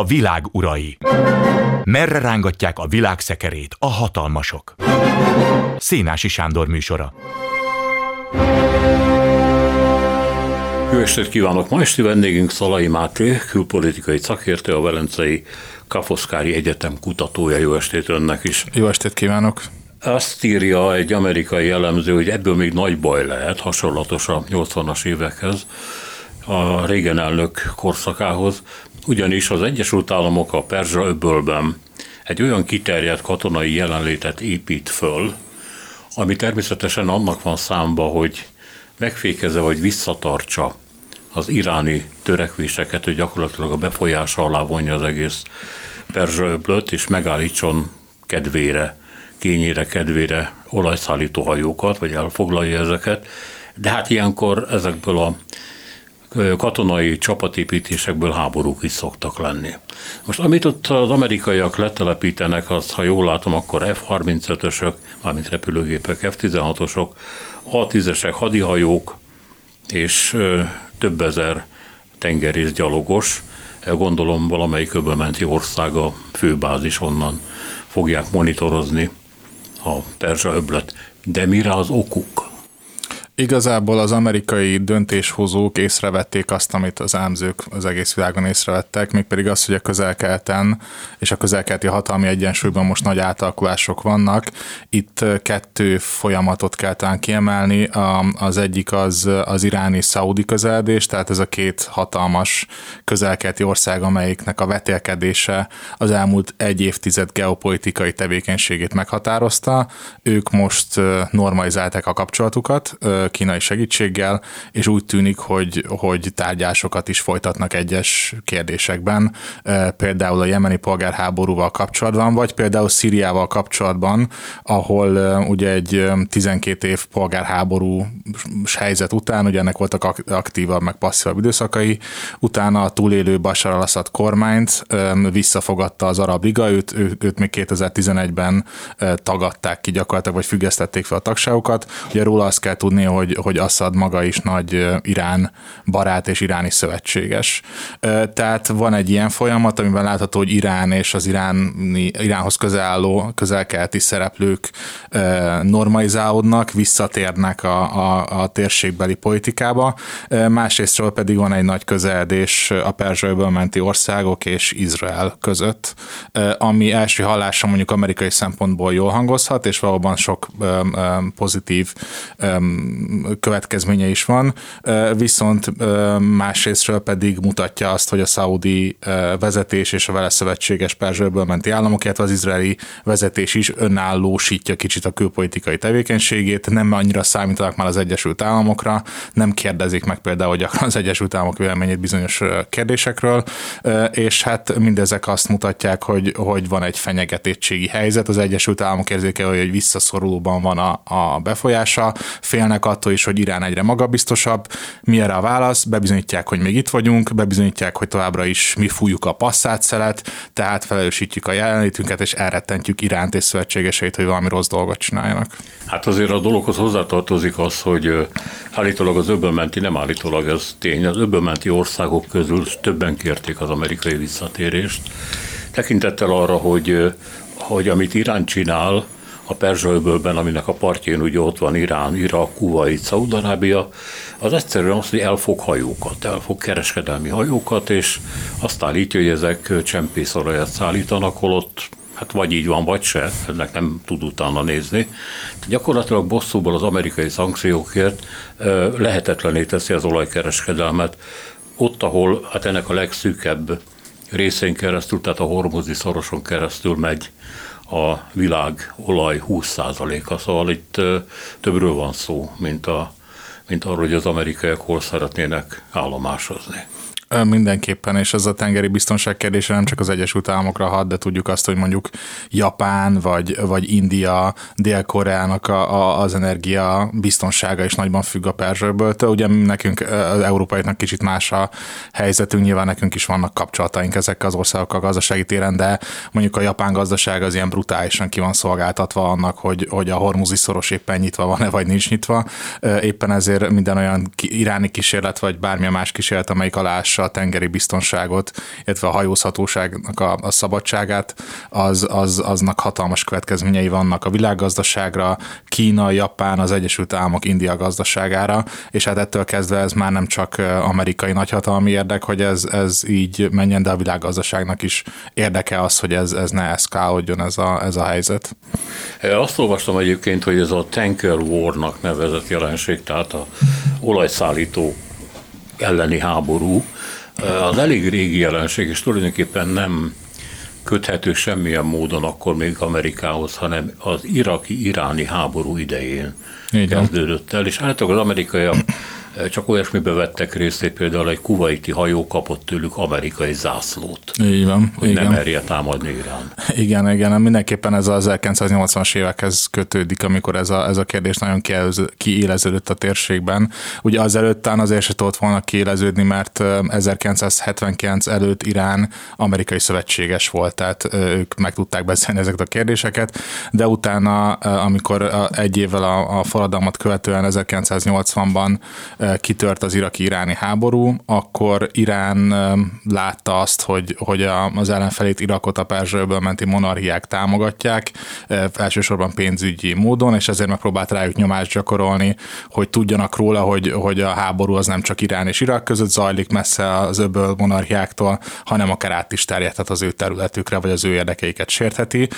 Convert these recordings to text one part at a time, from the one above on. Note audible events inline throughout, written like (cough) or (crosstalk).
A világ urai. Merre rángatják a világ szekerét a hatalmasok? Szénási Sándor műsora. Jó estét kívánok! Ma esti vendégünk Szalai Máté, külpolitikai szakértő, a Velencei Kafoszkári Egyetem kutatója. Jó estét önnek is! Jó estét kívánok! Azt írja egy amerikai jellemző, hogy ebből még nagy baj lehet, hasonlatos a 80-as évekhez, a régen elnök korszakához, ugyanis az Egyesült Államok a Perzsa öbölben egy olyan kiterjedt katonai jelenlétet épít föl, ami természetesen annak van számba, hogy megfékezze vagy visszatartsa az iráni törekvéseket, hogy gyakorlatilag a befolyása alá vonja az egész Perzsa öblöt, és megállítson kedvére, kényére, kedvére olajszállító hajókat, vagy elfoglalja ezeket. De hát ilyenkor ezekből a katonai csapatépítésekből háborúk is szoktak lenni. Most amit ott az amerikaiak letelepítenek, azt ha jól látom, akkor F-35-ösök, mármint repülőgépek, F-16-osok, A-10-esek, hadihajók és több ezer tengerészgyalogos, gondolom valamelyik öbölmenti ország a főbázis onnan fogják monitorozni a Perzsa öblet. De mire az okuk? Igazából az amerikai döntéshozók észrevették azt, amit az ámzők az egész világon észrevettek, mégpedig az, hogy a közelkelten és a közelkelti hatalmi egyensúlyban most nagy átalakulások vannak. Itt kettő folyamatot kell talán kiemelni. Az egyik az az iráni szaudi közeledés, tehát ez a két hatalmas közelkelti ország, amelyiknek a vetélkedése az elmúlt egy évtized geopolitikai tevékenységét meghatározta. Ők most normalizálták a kapcsolatukat, kínai segítséggel, és úgy tűnik, hogy, hogy tárgyásokat is folytatnak egyes kérdésekben, például a jemeni polgárháborúval kapcsolatban, vagy például Szíriával kapcsolatban, ahol ugye egy 12 év polgárháború helyzet után, ugye ennek voltak aktívabb, meg passzívabb időszakai, utána a túlélő Bashar al-Assad kormányt visszafogadta az Arab Liga, őt, őt, még 2011-ben tagadták ki gyakorlatilag, vagy függesztették fel a tagságokat. Ugye róla azt kell tudni, hogy hogy, hogy Assad maga is nagy Irán barát és iráni szövetséges. Tehát van egy ilyen folyamat, amiben látható, hogy Irán és az iráni, Iránhoz közel álló közelkeleti szereplők normalizálódnak, visszatérnek a, a, a térségbeli politikába. Másrésztről pedig van egy nagy közeledés a Perzsőből menti országok és Izrael között, ami első hallásra mondjuk amerikai szempontból jól hangozhat, és valóban sok pozitív következménye is van, viszont másrésztről pedig mutatja azt, hogy a szaudi vezetés és a vele szövetséges Perzsőből menti államok, illetve az izraeli vezetés is önállósítja kicsit a külpolitikai tevékenységét, nem annyira számítanak már az Egyesült Államokra, nem kérdezik meg például gyakran az Egyesült Államok véleményét bizonyos kérdésekről, és hát mindezek azt mutatják, hogy, hogy van egy fenyegetettségi helyzet, az Egyesült Államok érzékel, hogy visszaszorulóban van a, a befolyása, félnek attól, is, hogy Irán egyre magabiztosabb. Mi erre a válasz? Bebizonyítják, hogy még itt vagyunk, bebizonyítják, hogy továbbra is mi fújjuk a passzát szelet, tehát felelősítjük a jelenlétünket, és elrettentjük Iránt és szövetségeseit, hogy valami rossz dolgot csináljanak. Hát azért a dologhoz hozzátartozik az, hogy állítólag az öbölmenti, nem állítólag ez tény, az öbölmenti országok közül többen kérték az amerikai visszatérést, tekintettel arra, hogy, hogy amit Irán csinál, a Perzsa-öbölben, aminek a partjén ugye ott van Irán, Irak, Kuwait, Szaudarábia, az egyszerűen az, hogy elfog hajókat, elfog kereskedelmi hajókat, és azt állítja, hogy ezek csempészolajat szállítanak, holott hát vagy így van, vagy se, ennek nem tud utána nézni. Gyakorlatilag bosszúból az amerikai szankciókért lehetetlené teszi az olajkereskedelmet, ott, ahol hát ennek a legszűkebb részén keresztül, tehát a hormozi szoroson keresztül megy a világ olaj 20%-a, szóval itt többről van szó, mint, a, mint arról, hogy az amerikaiak hol szeretnének állomásozni. Mindenképpen, és ez a tengeri biztonság kérdése nem csak az Egyesült Államokra hat, de tudjuk azt, hogy mondjuk Japán vagy, vagy India, Dél-Koreának a, a, az energia biztonsága is nagyban függ a Perzsőből. Ugye nekünk, az európaiaknak kicsit más a helyzetünk, nyilván nekünk is vannak kapcsolataink ezekkel az országokkal gazdasági téren, de mondjuk a japán gazdaság az ilyen brutálisan ki van szolgáltatva annak, hogy, hogy a hormuzi szoros éppen nyitva van-e, vagy nincs nyitva. Éppen ezért minden olyan iráni kísérlet, vagy bármilyen más kísérlet, amelyik alás a tengeri biztonságot, illetve a hajózhatóságnak a, a szabadságát, az, az, aznak hatalmas következményei vannak a világgazdaságra, Kína, Japán, az Egyesült Államok, India gazdaságára, és hát ettől kezdve ez már nem csak amerikai nagyhatalmi érdek, hogy ez, ez így menjen, de a világgazdaságnak is érdeke az, hogy ez, ez ne eszkálódjon ez a, ez a helyzet. Azt olvastam egyébként, hogy ez a tanker warnak nevezett jelenség, tehát a olajszállító elleni háború, az elég régi jelenség, és tulajdonképpen nem köthető semmilyen módon akkor még Amerikához, hanem az iraki-iráni háború idején Igen. kezdődött el, és általában az amerikaiak csak olyasmibe vettek részt, például egy kuvaiti hajó kapott tőlük amerikai zászlót. Így van. Hogy igen. nem merje támadni Irán. Igen, igen, mindenképpen ez az 1980-as évekhez kötődik, amikor ez a, ez a kérdés nagyon kiéleződött a térségben. Ugye azelőtt tán azért se tudott volna kiéleződni, mert 1979 előtt Irán amerikai szövetséges volt, tehát ők meg tudták beszélni ezeket a kérdéseket, de utána, amikor egy évvel a, a forradalmat követően 1980-ban kitört az iraki-iráni háború, akkor Irán látta azt, hogy, hogy az ellenfelét Irakot a Perzsőből menti monarchiák támogatják, elsősorban pénzügyi módon, és ezért megpróbált rájuk nyomást gyakorolni, hogy tudjanak róla, hogy, hogy a háború az nem csak Irán és Irak között zajlik messze az öböl monarchiáktól, hanem akár át is terjedhet az ő területükre, vagy az ő érdekeiket sértheti,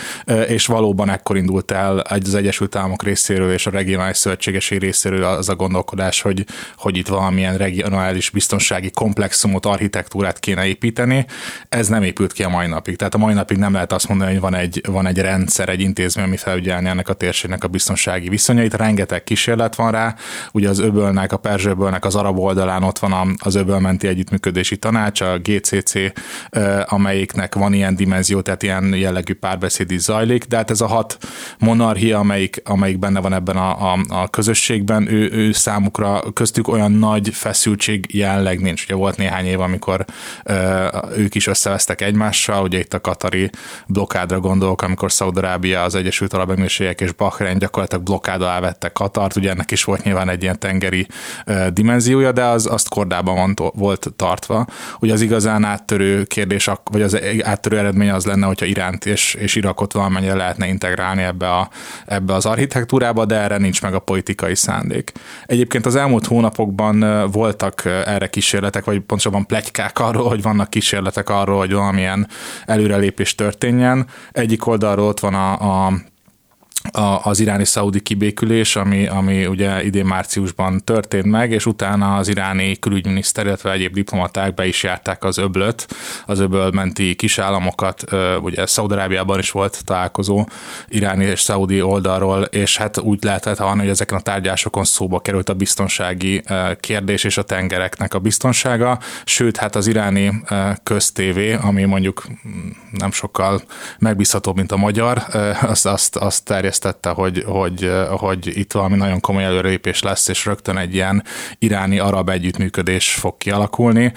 és valóban ekkor indult el az Egyesült Államok részéről és a regionális szövetségeség részéről az a gondolkodás, hogy, hogy itt valamilyen regionális biztonsági komplexumot, architektúrát kéne építeni. Ez nem épült ki a mai napig. Tehát a mai napig nem lehet azt mondani, hogy van egy, van egy rendszer, egy intézmény, ami felügyelni ennek a térségnek a biztonsági viszonyait. Rengeteg kísérlet van rá. Ugye az öbölnek, a Perzsöbölnek az arab oldalán ott van az öbölmenti együttműködési tanács, a GCC, amelyiknek van ilyen dimenzió, tehát ilyen jellegű párbeszéd is zajlik, de hát ez a hat monarchia, amelyik, amelyik benne van ebben a, a, a közösségben, ő, ő számukra köztük olyan nagy feszültség jelenleg nincs. Ugye volt néhány év, amikor ö, ők is összevesztek egymással, ugye itt a katari blokádra gondolok, amikor Szaudarábia, az Egyesült Arab Emírségek és Bahrein gyakorlatilag blokkád alá vettek Katart, ugye ennek is volt nyilván egy ilyen tengeri ö, dimenziója, de az azt kordában van, volt tartva. Ugye az igazán áttörő kérdés, vagy az áttörő eredmény az lenne, hogyha Iránt és, és Irakot valamennyire lehetne integrálni ebbe, a, ebbe az architektúrába, de erre nincs meg a politikai szándék. Egyébként az elmúlt hónapok hónapokban voltak erre kísérletek, vagy pontosabban plegykák arról, hogy vannak kísérletek arról, hogy valamilyen előrelépés történjen. Egyik oldalról ott van a, a a, az iráni-szaudi kibékülés, ami, ami ugye idén márciusban történt meg, és utána az iráni külügyminiszter, illetve egyéb diplomaták be is járták az öblöt, az öböl menti kisállamokat, ugye Szaudarábiában is volt találkozó iráni és szaudi oldalról, és hát úgy lehetett hallani, hogy ezeken a tárgyásokon szóba került a biztonsági kérdés és a tengereknek a biztonsága, sőt, hát az iráni köztévé, ami mondjuk mm, nem sokkal megbízhatóbb, mint a magyar, azt, azt, azt terjesztette, hogy, hogy, hogy itt valami nagyon komoly előrépés lesz, és rögtön egy ilyen iráni-arab együttműködés fog kialakulni.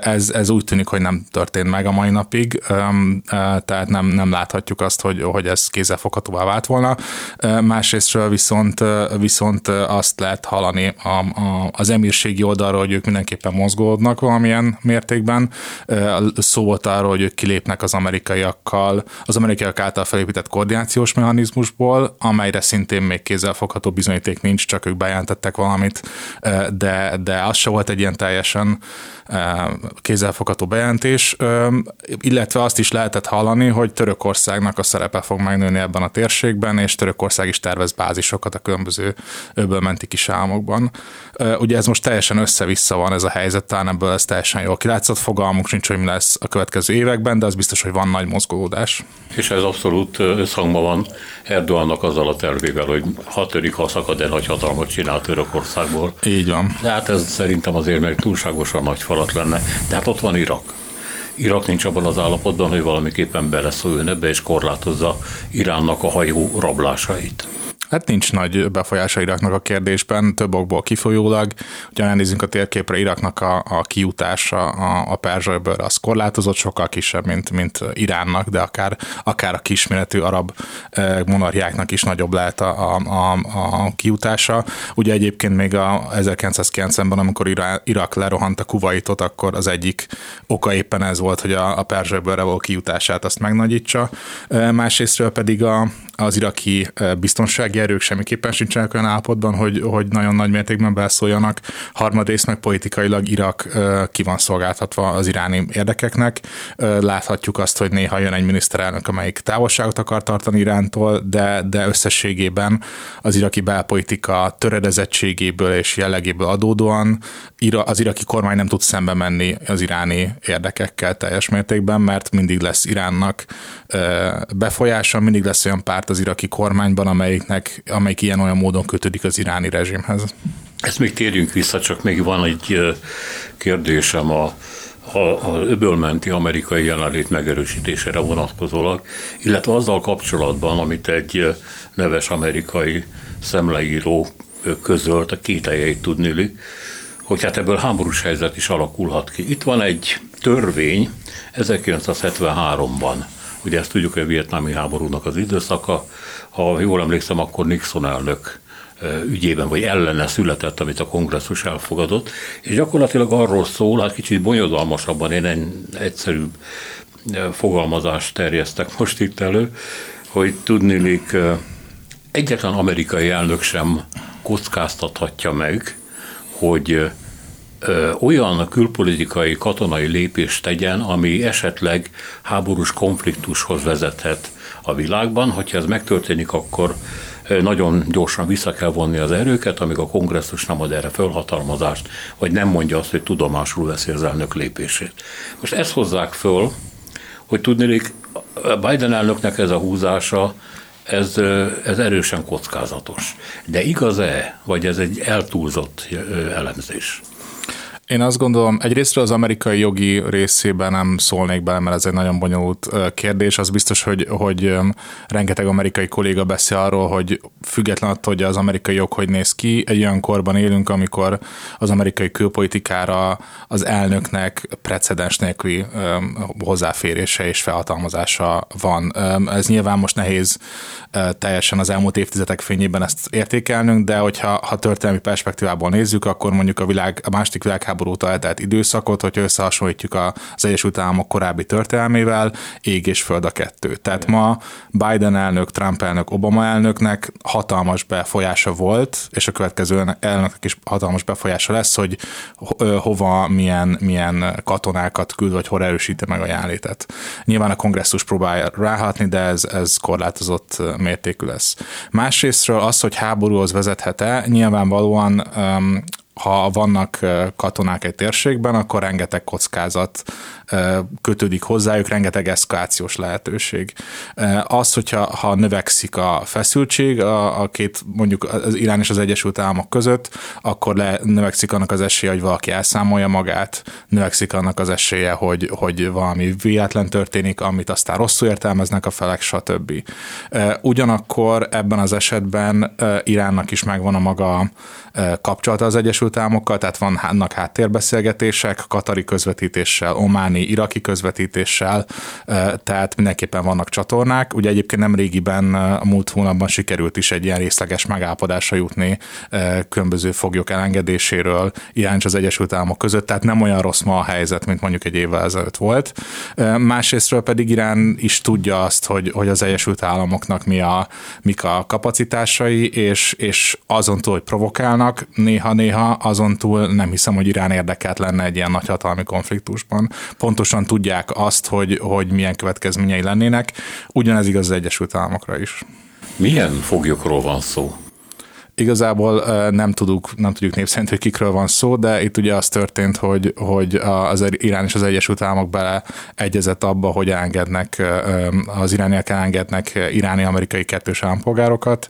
Ez, ez úgy tűnik, hogy nem történt meg a mai napig, tehát nem, nem láthatjuk azt, hogy, hogy ez kézzelfoghatóvá vált volna. Másrésztről viszont, viszont azt lehet hallani a, a, az emírségi oldalról, hogy ők mindenképpen mozgódnak valamilyen mértékben. Szó volt arról, hogy ők kilépnek az amerikaiakkal, az amerikaiak által felépített koordinációs mechanizmusból, Europol, amelyre szintén még kézzelfogható bizonyíték nincs, csak ők bejelentettek valamit, de, de az se volt egy ilyen teljesen kézzelfogható bejelentés, illetve azt is lehetett hallani, hogy Törökországnak a szerepe fog megnőni ebben a térségben, és Törökország is tervez bázisokat a különböző öbölmenti kis álmokban. Ugye ez most teljesen össze-vissza van ez a helyzet, talán ebből ez teljesen jól kilátszott, fogalmunk nincs, hogy mi lesz a következő években, de az biztos, hogy van nagy mozgolódás. És ez abszolút összhangban van Erdogannak azzal a tervével, hogy ha törik, ha szakad el, nagy hatalmat csinál Törökországból. Így van. De hát ez szerintem azért meg túlságosan nagy falat lenne. De hát ott van Irak. Irak nincs abban az állapotban, hogy valamiképpen beleszóljon ebbe és korlátozza Iránnak a hajó rablásait. Hát nincs nagy befolyása Iraknak a kérdésben, több okból kifolyólag. Ugye nézzünk a térképre, Iraknak a, a kiutása a, a Perzsajből az korlátozott, sokkal kisebb, mint, mint Iránnak, de akár, akár a kisméretű arab monarchiáknak is nagyobb lehet a, a, a kiutása. Ugye egyébként még a 1990-ben, amikor Irak lerohant a Kuwaitot, akkor az egyik oka éppen ez volt, hogy a, a Perzsajből való kiutását azt megnagyítsa. Másrésztről pedig a, az iraki biztonsági erők semmiképpen sincsenek olyan állapotban, hogy, hogy nagyon nagy mértékben belszóljanak. Harmadrészt meg politikailag Irak ki van szolgáltatva az iráni érdekeknek. Láthatjuk azt, hogy néha jön egy miniszterelnök, amelyik távolságot akar tartani Irántól, de, de összességében az iraki belpolitika töredezettségéből és jellegéből adódóan az iraki kormány nem tud szembe menni az iráni érdekekkel teljes mértékben, mert mindig lesz Iránnak befolyása, mindig lesz olyan párt az iraki kormányban, amelyiknek, amelyik ilyen-olyan módon kötődik az iráni rezsimhez. Ezt még térjünk vissza, csak még van egy kérdésem a, a, a öbölmenti amerikai jelenlét megerősítésére vonatkozólag, illetve azzal kapcsolatban, amit egy neves amerikai szemleíró közölt, a kételjeit tudni, hogy hát ebből háborús helyzet is alakulhat ki. Itt van egy törvény 1973-ban, ugye ezt tudjuk, hogy a vietnámi háborúnak az időszaka, ha jól emlékszem, akkor Nixon elnök ügyében, vagy ellene született, amit a kongresszus elfogadott, és gyakorlatilag arról szól, hát kicsit bonyodalmasabban, én egy egyszerűbb fogalmazást terjesztek most itt elő, hogy tudnilik egyetlen amerikai elnök sem kockáztathatja meg, hogy olyan külpolitikai, katonai lépést tegyen, ami esetleg háborús konfliktushoz vezethet a világban. Hogyha ez megtörténik, akkor nagyon gyorsan vissza kell vonni az erőket, amíg a kongresszus nem ad erre fölhatalmazást, vagy nem mondja azt, hogy tudomásul veszi az elnök lépését. Most ezt hozzák föl, hogy tudnék, Biden elnöknek ez a húzása, ez, ez erősen kockázatos. De igaz-e, vagy ez egy eltúlzott elemzés? Én azt gondolom, egyrésztről az amerikai jogi részében nem szólnék bele, mert ez egy nagyon bonyolult kérdés. Az biztos, hogy, hogy rengeteg amerikai kolléga beszél arról, hogy független attól, hogy az amerikai jog hogy néz ki, egy olyan korban élünk, amikor az amerikai külpolitikára az elnöknek precedens nélküli hozzáférése és felhatalmazása van. Ez nyilván most nehéz teljesen az elmúlt évtizedek fényében ezt értékelnünk, de hogyha ha történelmi perspektívából nézzük, akkor mondjuk a világ, a második világháború világháború óta eltelt időszakot, hogyha összehasonlítjuk az Egyesült Államok korábbi történelmével, ég és föld a kettő. Tehát ma Biden elnök, Trump elnök, Obama elnöknek hatalmas befolyása volt, és a következő elnöknek is hatalmas befolyása lesz, hogy hova, milyen, milyen katonákat küld, vagy hol erősíti meg a jelenlétet. Nyilván a kongresszus próbálja ráhatni, de ez, ez korlátozott mértékű lesz. Másrésztről az, hogy háborúhoz vezethet-e, nyilvánvalóan um, ha vannak katonák egy térségben, akkor rengeteg kockázat kötődik hozzájuk, rengeteg eszkalációs lehetőség. Az, hogyha ha növekszik a feszültség a, a két, mondjuk az Irán és az Egyesült Államok között, akkor le, növekszik annak az esélye, hogy valaki elszámolja magát, növekszik annak az esélye, hogy, hogy valami véletlen történik, amit aztán rosszul értelmeznek a felek, stb. Ugyanakkor ebben az esetben Iránnak is megvan a maga kapcsolata az Egyesült Államokkal, tehát vannak háttérbeszélgetések, katari közvetítéssel, ománi, iraki közvetítéssel, tehát mindenképpen vannak csatornák. Ugye egyébként nem régiben a múlt hónapban sikerült is egy ilyen részleges megállapodásra jutni különböző foglyok elengedéséről Irán és az Egyesült Államok között, tehát nem olyan rossz ma a helyzet, mint mondjuk egy évvel ezelőtt volt. Másrésztről pedig Irán is tudja azt, hogy, hogy az Egyesült Államoknak mi a, mik a kapacitásai, és, és azon túl, hogy provokálnak, néha-néha azon túl nem hiszem, hogy Irán érdekelt lenne egy ilyen nagyhatalmi konfliktusban. Pontosan tudják azt, hogy, hogy milyen következményei lennének. Ugyanez igaz az Egyesült Államokra is. Milyen foglyokról van szó? Igazából nem tudjuk, nem tudjuk név szerint, hogy kikről van szó, de itt ugye az történt, hogy, hogy az Irán és az Egyesült Államok bele egyezett abba, hogy engednek, az irániak elengednek iráni-amerikai kettős állampolgárokat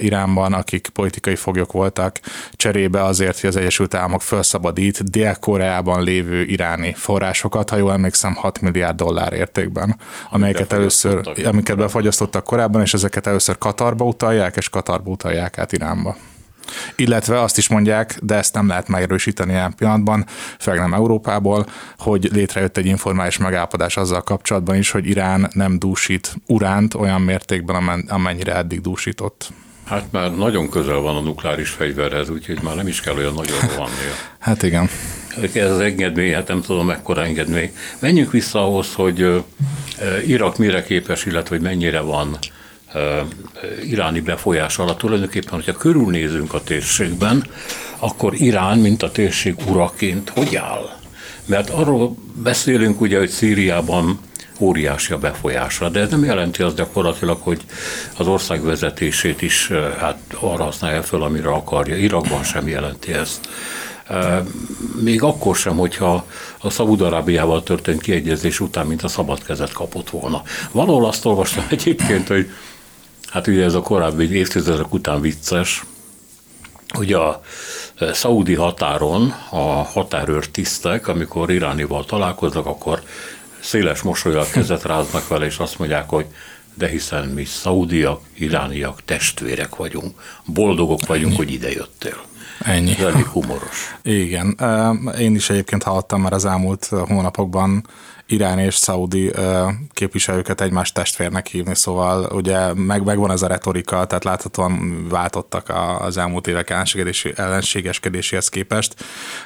Iránban, akik politikai foglyok voltak, cserébe azért, hogy az Egyesült Államok felszabadít Dél-Koreában lévő iráni forrásokat, ha jól emlékszem, 6 milliárd dollár értékben, amelyeket először, amiket befagyasztottak korábban, és ezeket először Katarba utalják, és Katarba utalják át Iránba. Illetve azt is mondják, de ezt nem lehet megerősíteni ilyen pillanatban, főleg nem Európából, hogy létrejött egy informális megállapodás azzal kapcsolatban is, hogy Irán nem dúsít uránt olyan mértékben, amennyire eddig dúsított. Hát már nagyon közel van a nukleáris fegyverhez, úgyhogy már nem is kell olyan nagyon rohannia. (laughs) Hát igen. Ez az engedmény, hát nem tudom mekkora engedmény. Menjünk vissza ahhoz, hogy Irak mire képes, illetve hogy mennyire van iráni befolyás alatt. Tulajdonképpen, hogyha körülnézünk a térségben, akkor Irán, mint a térség uraként, hogy áll? Mert arról beszélünk ugye, hogy Szíriában óriási a befolyása, de ez nem jelenti az gyakorlatilag, hogy az ország vezetését is hát arra használja fel, amire akarja. Irakban sem jelenti ezt. Még akkor sem, hogyha a Szabudarábiával történt kiegyezés után, mint a szabad kezet kapott volna. Valahol azt olvastam egyébként, hogy Hát ugye ez a korábbi évtizedek után vicces, hogy a e, szaudi határon a határőr tisztek, amikor iránival találkoznak, akkor széles mosolyal kezet ráznak vele, és azt mondják, hogy de hiszen mi szaudiak, irániak, testvérek vagyunk, boldogok vagyunk, hogy ide jöttél. Ennyi. Ez elég humoros. Igen. Én is egyébként hallottam már az elmúlt hónapokban Irán és Szaudi képviselőket egymás testvérnek hívni, szóval ugye meg, megvan ez a retorika, tehát láthatóan váltottak az elmúlt évek ellenségeskedéséhez képest.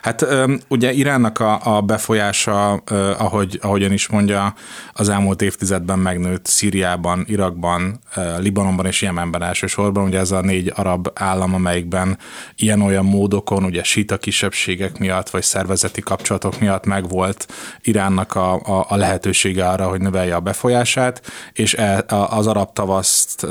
Hát ugye Iránnak a, a befolyása, ahogy, ahogyan is mondja, az elmúlt évtizedben megnőtt Szíriában, Irakban, Libanonban és Jemenben elsősorban, ugye ez a négy arab állam, amelyikben ilyen-olyan módokon, ugye sita kisebbségek miatt, vagy szervezeti kapcsolatok miatt megvolt Iránnak a, a a, a lehetősége arra, hogy növelje a befolyását, és e, az arab tavaszt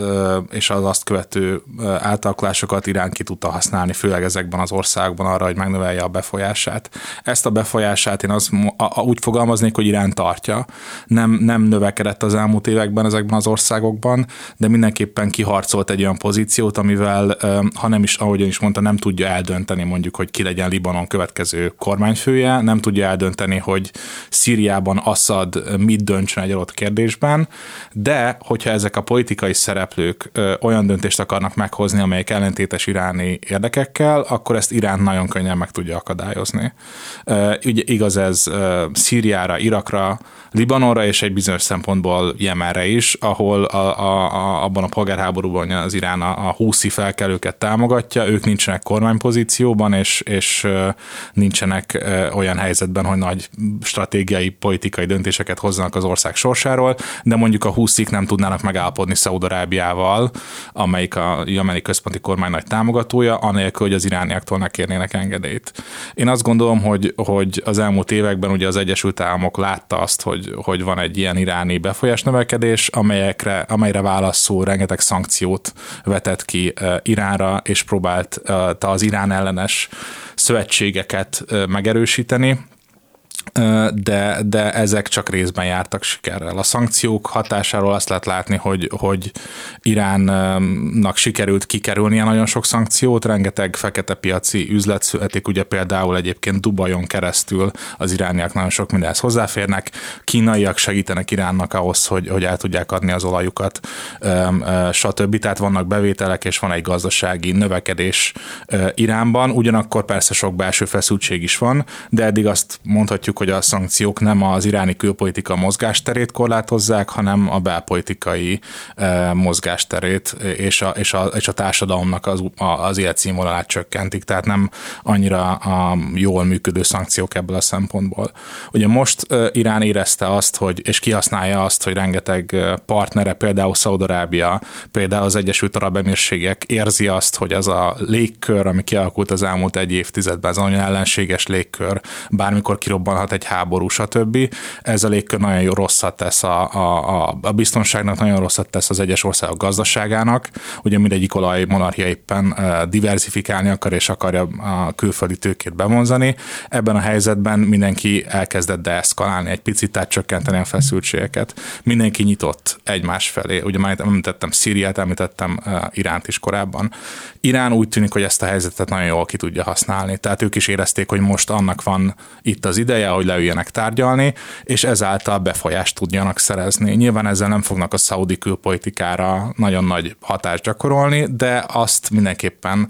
és az azt követő átalakulásokat Irán ki tudta használni, főleg ezekben az országban arra, hogy megnövelje a befolyását. Ezt a befolyását én az, a, a, úgy fogalmaznék, hogy Irán tartja. Nem, nem növekedett az elmúlt években ezekben az országokban, de mindenképpen kiharcolt egy olyan pozíciót, amivel, ha nem is, ahogyan is mondta, nem tudja eldönteni mondjuk, hogy ki legyen Libanon következő kormányfője, nem tudja eldönteni, hogy Szíriában Assad mit döntsön egy adott kérdésben, de hogyha ezek a politikai szereplők olyan döntést akarnak meghozni, amelyek ellentétes iráni érdekekkel, akkor ezt Irán nagyon könnyen meg tudja akadályozni. Ugye igaz ez Szíriára, Irakra, Libanonra és egy bizonyos szempontból Jemenre is, ahol a, a, a, abban a polgárháborúban az Irán a, a húszi felkelőket támogatja, ők nincsenek kormánypozícióban, és, és nincsenek olyan helyzetben, hogy nagy stratégiai politikai döntéseket hozzanak az ország sorsáról, de mondjuk a húszik nem tudnának megállapodni Szaudarábiával, amelyik a jemeni központi kormány nagy támogatója, anélkül, hogy az irániaktól ne kérnének engedélyt. Én azt gondolom, hogy, hogy az elmúlt években ugye az Egyesült Államok látta azt, hogy hogy, van egy ilyen iráni befolyás növekedés, amelyekre, amelyre válaszul rengeteg szankciót vetett ki Iránra, és próbált az Irán ellenes szövetségeket megerősíteni de, de ezek csak részben jártak sikerrel. A szankciók hatásáról azt lehet látni, hogy, hogy Iránnak sikerült kikerülnie nagyon sok szankciót, rengeteg fekete piaci üzlet születik, ugye például egyébként Dubajon keresztül az irániak nagyon sok mindenhez hozzáférnek, kínaiak segítenek Iránnak ahhoz, hogy, hogy el tudják adni az olajukat, stb. Tehát vannak bevételek, és van egy gazdasági növekedés Iránban, ugyanakkor persze sok belső feszültség is van, de eddig azt mondhatjuk, hogy a szankciók nem az iráni külpolitika mozgásterét korlátozzák, hanem a belpolitikai eh, mozgásterét és a, és a, és a társadalomnak az, az életszínvonalát csökkentik, tehát nem annyira a jól működő szankciók ebből a szempontból. Ugye most eh, Irán érezte azt, hogy, és kihasználja azt, hogy rengeteg eh, partnere, például Szaudarábia, például az Egyesült Arab Emírségek érzi azt, hogy az a légkör, ami kialakult az elmúlt egy évtizedben, az nagyon ellenséges légkör, bármikor kirobbanhat egy háború, stb. Ez a légkör nagyon jó rosszat tesz a, a, a, a biztonságnak, nagyon rosszat tesz az egyes országok gazdaságának. Ugye mindegyik olaj monarchia éppen diversifikálni akar és akarja a külföldi tőkét bevonzani. Ebben a helyzetben mindenki elkezdett deeszkalálni egy picit, tehát csökkenteni a feszültségeket. Mindenki nyitott egymás felé. Ugye már említettem Szíriát, említettem Iránt is korábban. Irán úgy tűnik, hogy ezt a helyzetet nagyon jól ki tudja használni. Tehát ők is érezték, hogy most annak van itt az ideje, hogy leüljenek tárgyalni, és ezáltal befolyást tudjanak szerezni. Nyilván ezzel nem fognak a szaudi külpolitikára nagyon nagy hatást gyakorolni, de azt mindenképpen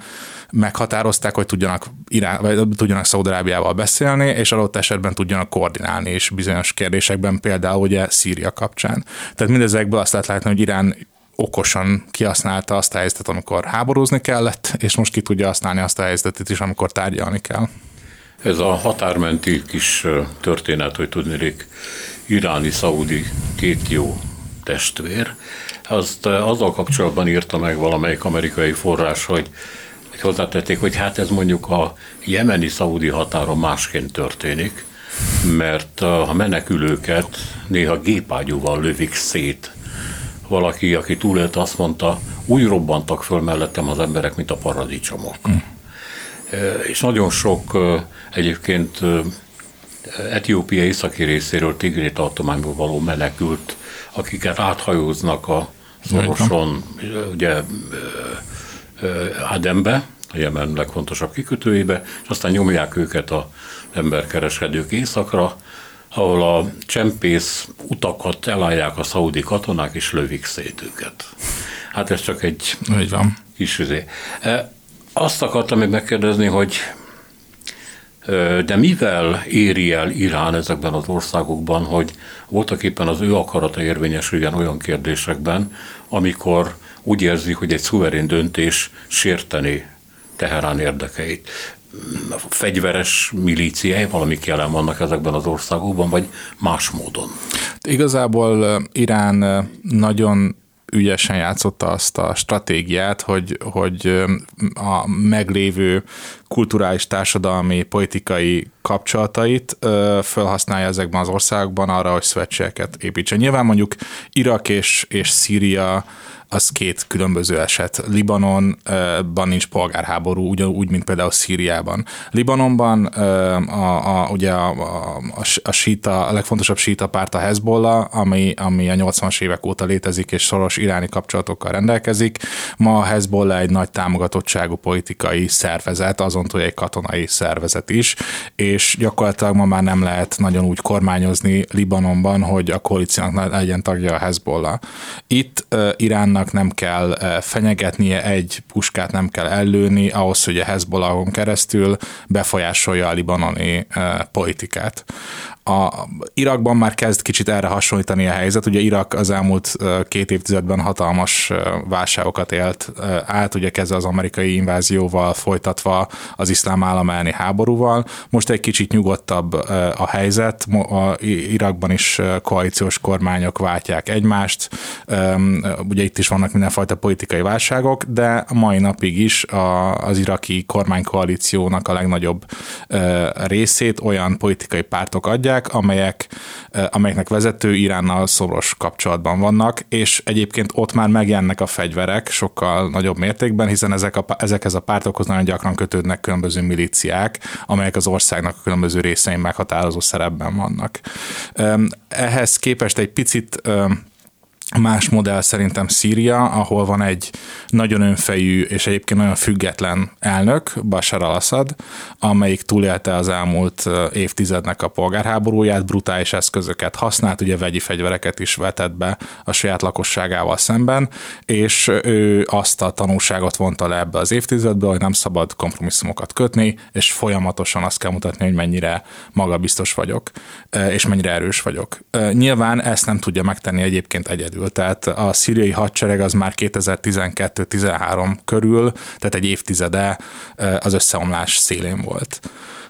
meghatározták, hogy tudjanak, Irán, vagy tudjanak Szaudarábiával beszélni, és adott esetben tudjanak koordinálni is bizonyos kérdésekben, például ugye Szíria kapcsán. Tehát mindezekből azt lehet látni, hogy Irán okosan kihasználta azt a helyzetet, amikor háborúzni kellett, és most ki tudja használni azt a helyzetet is, amikor tárgyalni kell. Ez a határmenti kis történet, hogy tudnék, iráni-szaudi két jó testvér, azt azzal kapcsolatban írta meg valamelyik amerikai forrás, hogy, hogy hozzátették, hogy hát ez mondjuk a jemeni-szaudi határon másként történik, mert a menekülőket néha gépágyúval lövik szét valaki, aki túlélte, azt mondta, úgy robbantak föl mellettem az emberek, mint a paradicsomok. Mm. És nagyon sok egyébként Etiópia északi részéről Tigri tartományból való menekült, akiket áthajóznak a szoroson, ugye Adembe, a Jemen legfontosabb kikötőjébe, és aztán nyomják őket a emberkereskedők északra, ahol a csempész utakat elállják a szaudi katonák, és lövik szét őket. Hát ez csak egy Úgy van. kis üzé. E, azt akartam még megkérdezni, hogy de mivel éri el Irán ezekben az országokban, hogy voltak éppen az ő akarata érvényesüljen olyan kérdésekben, amikor úgy érzi, hogy egy szuverén döntés sérteni Teherán érdekeit fegyveres milíciái, valami jelen vannak ezekben az országokban, vagy más módon? Igazából Irán nagyon ügyesen játszotta azt a stratégiát, hogy, hogy a meglévő kulturális, társadalmi, politikai kapcsolatait felhasználja ezekben az országokban arra, hogy szövetségeket építsen. Nyilván mondjuk Irak és, és Szíria az két különböző eset. Libanonban nincs polgárháború, ugyanúgy, mint például Szíriában. Libanonban a, a, ugye a, a, a, síta, a legfontosabb síta párt a Hezbollah, ami, ami a 80-as évek óta létezik, és szoros iráni kapcsolatokkal rendelkezik. Ma a Hezbollah egy nagy támogatottságú politikai szervezet, azon túl egy katonai szervezet is, és gyakorlatilag ma már nem lehet nagyon úgy kormányozni Libanonban, hogy a koalíciónak legyen tagja a Hezbollah. Itt Iránnak nem kell fenyegetnie, egy puskát nem kell ellőni, ahhoz, hogy a Hezbollahon keresztül befolyásolja a libanoni politikát. A Irakban már kezd kicsit erre hasonlítani a helyzet. Ugye Irak az elmúlt két évtizedben hatalmas válságokat élt át, ugye kezdve az amerikai invázióval, folytatva az iszlám állam elleni háborúval. Most egy kicsit nyugodtabb a helyzet. A Irakban is koalíciós kormányok váltják egymást. Ugye itt is vannak mindenfajta politikai válságok, de mai napig is az iraki kormánykoalíciónak a legnagyobb részét olyan politikai pártok adják, adják, amelyek, amelyeknek vezető Iránnal szoros kapcsolatban vannak, és egyébként ott már megjelennek a fegyverek sokkal nagyobb mértékben, hiszen ezek a, ezekhez a pártokhoz nagyon gyakran kötődnek különböző milíciák, amelyek az országnak a különböző részein meghatározó szerepben vannak. Ehhez képest egy picit Más modell szerintem Szíria, ahol van egy nagyon önfejű és egyébként nagyon független elnök, Bashar al-Assad, amelyik túlélte az elmúlt évtizednek a polgárháborúját, brutális eszközöket használt, ugye vegyi fegyvereket is vetett be a saját lakosságával szemben, és ő azt a tanulságot vonta le ebbe az évtizedbe, hogy nem szabad kompromisszumokat kötni, és folyamatosan azt kell mutatni, hogy mennyire magabiztos vagyok, és mennyire erős vagyok. Nyilván ezt nem tudja megtenni egyébként egyedül tehát a szíriai hadsereg az már 2012-13 körül, tehát egy évtizede az összeomlás szélén volt.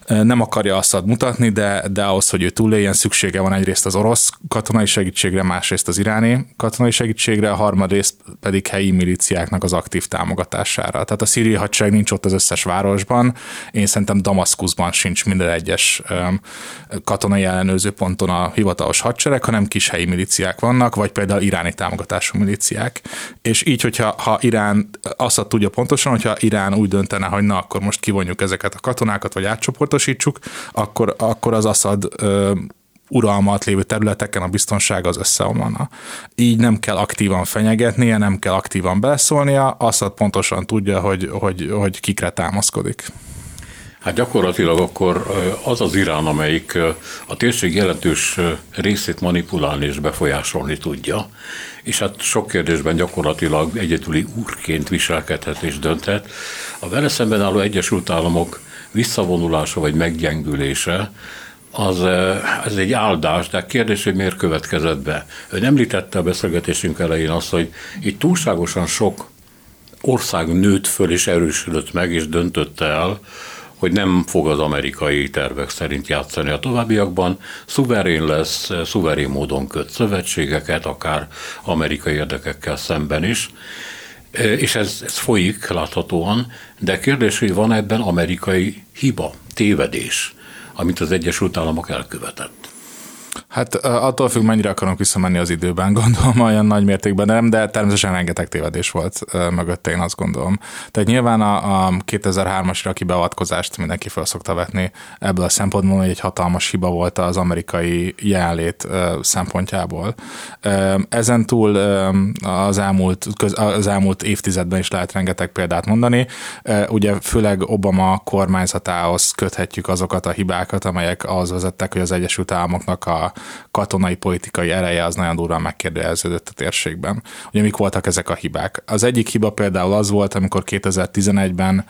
Nem akarja Assad mutatni, de, de ahhoz, hogy ő túléljen, szüksége van egyrészt az orosz katonai segítségre, másrészt az iráni katonai segítségre, a harmadrészt pedig helyi milíciáknak az aktív támogatására. Tehát a szíriai hadsereg nincs ott az összes városban, én szerintem Damaszkuszban sincs minden egyes katonai ellenőrző ponton a hivatalos hadsereg, hanem kis helyi milíciák vannak, vagy például iráni támogatású milíciák. És így, hogyha ha Irán azt tudja pontosan, hogyha Irán úgy döntene, hogy na, akkor most kivonjuk ezeket a katonákat, vagy átcsoportosítsuk, akkor, akkor az Assad uralmat lévő területeken a biztonság az összeomlana. Így nem kell aktívan fenyegetnie, nem kell aktívan beleszólnia, Assad pontosan tudja, hogy, hogy, hogy kikre támaszkodik. Hát gyakorlatilag akkor az az Irán, amelyik a térség jelentős részét manipulálni és befolyásolni tudja, és hát sok kérdésben gyakorlatilag egyedüli úrként viselkedhet és dönthet. A vele szemben álló Egyesült Államok visszavonulása vagy meggyengülése az, ez egy áldás, de kérdés, hogy miért következett be. Ön említette a beszélgetésünk elején azt, hogy itt túlságosan sok ország nőtt föl és erősödött meg, és döntötte el, hogy nem fog az amerikai tervek szerint játszani a továbbiakban, szuverén lesz, szuverén módon köt szövetségeket, akár amerikai érdekekkel szemben is, és ez, ez folyik láthatóan, de kérdés, hogy van ebben amerikai hiba, tévedés, amit az Egyesült Államok elkövetett. Hát attól függ, mennyire akarunk visszamenni az időben, (laughs) gondolom olyan nagy mértékben nem, de természetesen rengeteg tévedés volt mögötte, én azt gondolom. Tehát nyilván a, a 2003-as iraki beavatkozást mindenki fel szokta vetni ebből a szempontból, hogy egy hatalmas hiba volt az amerikai jelenlét szempontjából. Ezen túl az elmúlt, az elmúlt évtizedben is lehet rengeteg példát mondani. Ugye főleg Obama kormányzatához köthetjük azokat a hibákat, amelyek ahhoz vezettek, hogy az Egyesült Államoknak a katonai politikai ereje az nagyon durván megkérdeződött a térségben. Ugye mik voltak ezek a hibák? Az egyik hiba például az volt, amikor 2011-ben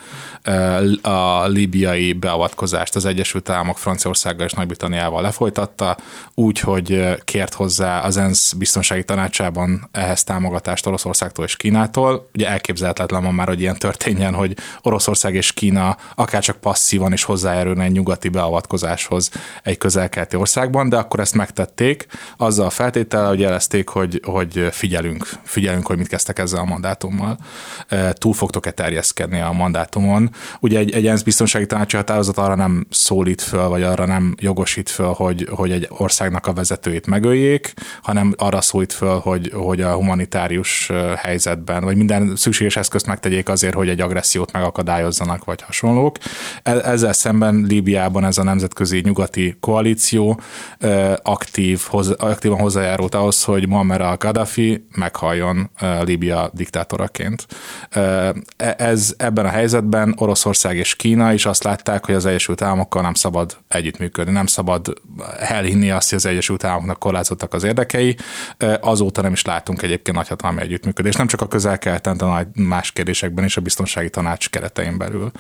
a libiai beavatkozást az Egyesült Államok Franciaországgal és Nagy-Britanniával lefolytatta, úgy, hogy kért hozzá az ENSZ biztonsági tanácsában ehhez támogatást Oroszországtól és Kínától. Ugye elképzelhetetlen van már, hogy ilyen történjen, hogy Oroszország és Kína akárcsak passzívan is hozzájárulna egy nyugati beavatkozáshoz egy közelkeleti országban, de akkor ezt megtették, azzal a feltétellel, hogy jelezték, hogy, hogy figyelünk, figyelünk, hogy mit kezdtek ezzel a mandátummal. Túl fogtok-e terjeszkedni a mandátumon. Ugye egy, egy ENSZ biztonsági tanácsi határozat arra nem szólít föl, vagy arra nem jogosít föl, hogy, hogy egy országnak a vezetőjét megöljék, hanem arra szólít föl, hogy, hogy a humanitárius helyzetben, vagy minden szükséges eszközt megtegyék azért, hogy egy agressziót megakadályozzanak, vagy hasonlók. E, ezzel szemben Líbiában ez a nemzetközi nyugati koalíció aktív, hoz, aktívan hozzájárult ahhoz, hogy Muammar al-Gaddafi meghalljon Líbia diktátoraként. E, ez ebben a helyzetben Oroszország és Kína is azt látták, hogy az Egyesült Államokkal nem szabad együttműködni, nem szabad elhinni azt, hogy az Egyesült Államoknak korlátozottak az érdekei. Azóta nem is látunk egyébként nagyhatalmi együttműködést, nem csak a közel-keleten, de más kérdésekben is a biztonsági tanács keretein belül.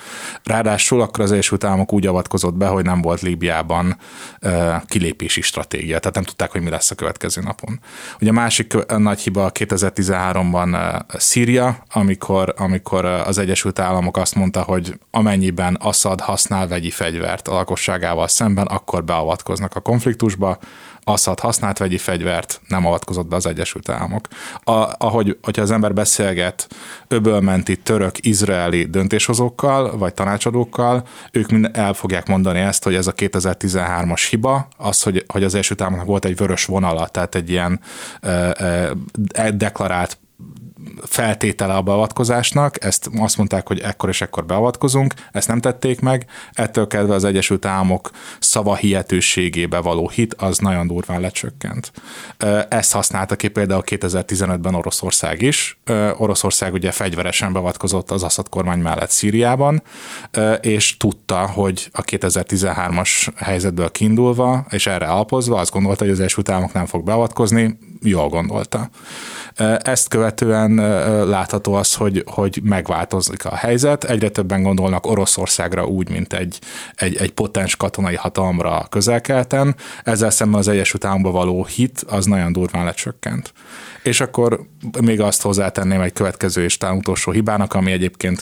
Ráadásul akkor az Egyesült Államok úgy avatkozott be, hogy nem volt Líbiában kilépési stratégia, tehát nem tudták, hogy mi lesz a következő napon. Ugye a másik nagy hiba 2013-ban Szíria, amikor, amikor az Egyesült Államok azt mondta, hogy amennyiben Assad használ vegyi fegyvert a lakosságával szemben, akkor beavatkoznak a konfliktusba, Assad használt vegyi fegyvert, nem avatkozott be az Egyesült Államok. A, ahogy hogyha az ember beszélget öbölmenti török-izraeli döntéshozókkal, vagy tanácsadókkal, ők mind el fogják mondani ezt, hogy ez a 2013-as hiba, az, hogy, hogy az Egyesült Államoknak volt egy vörös vonala, tehát egy ilyen e, e, deklarált feltétele a beavatkozásnak, ezt azt mondták, hogy ekkor és ekkor beavatkozunk, ezt nem tették meg, ettől kezdve az Egyesült Államok szava hihetőségébe való hit az nagyon durván lecsökkent. Ezt használta ki például 2015-ben Oroszország is. Oroszország ugye fegyveresen beavatkozott az Assad kormány mellett Szíriában, és tudta, hogy a 2013-as helyzetből kiindulva, és erre alapozva azt gondolta, hogy az Egyesült Államok nem fog beavatkozni, jól gondolta. Ezt követően látható az, hogy, hogy megváltozik a helyzet. Egyre többen gondolnak Oroszországra úgy, mint egy, egy, egy potens katonai hatalomra közelkelten. Ezzel szemben az Egyesült Államokba való hit az nagyon durván lecsökkent. És akkor még azt hozzátenném egy következő és talán utolsó hibának, ami egyébként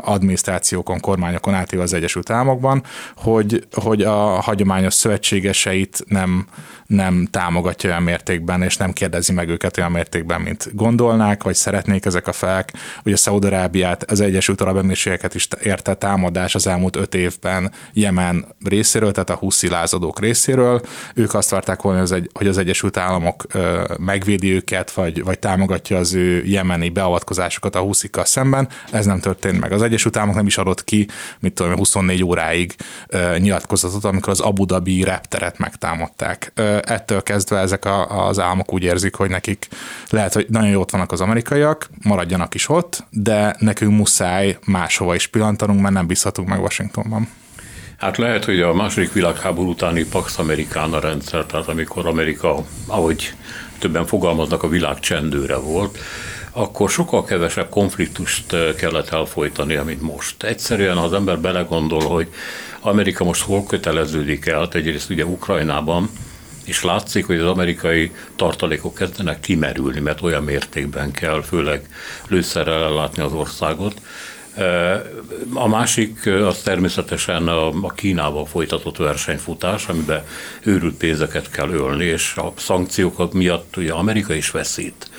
adminisztrációkon, kormányokon átív az Egyesült Államokban, hogy, hogy a hagyományos szövetségeseit nem, nem támogatja olyan mértékben, és nem kérdezi meg őket olyan mértékben, mint gondolnák, vagy szeretnék ezek a felek. Ugye Szaudarábiát, az Egyesült Arab Emírségeket is érte támadás az elmúlt öt évben Jemen részéről, tehát a huszi lázadók részéről. Ők azt várták volna, hogy az Egyesült Államok megvédi őket, vagy, vagy támogatja az ő jemeni beavatkozásokat a huszikkal szemben. Ez nem történt meg. Az Egyesült Államok nem is adott ki, mit tudom, 24 óráig nyilatkozatot, amikor az Abu Dhabi repteret megtámadták ettől kezdve ezek a, az álmok úgy érzik, hogy nekik lehet, hogy nagyon jót vannak az amerikaiak, maradjanak is ott, de nekünk muszáj máshova is pillantanunk, mert nem bízhatunk meg Washingtonban. Hát lehet, hogy a második világháború utáni Pax Americana rendszer, tehát amikor Amerika, ahogy többen fogalmaznak, a világ csendőre volt, akkor sokkal kevesebb konfliktust kellett elfolytani, mint most. Egyszerűen, ha az ember belegondol, hogy Amerika most hol köteleződik el, egyrészt ugye Ukrajnában, és látszik, hogy az amerikai tartalékok kezdenek kimerülni, mert olyan mértékben kell főleg lőszerrel ellátni az országot. A másik az természetesen a Kínával folytatott versenyfutás, amiben őrült pénzeket kell ölni, és a szankciók miatt ugye Amerika is veszít,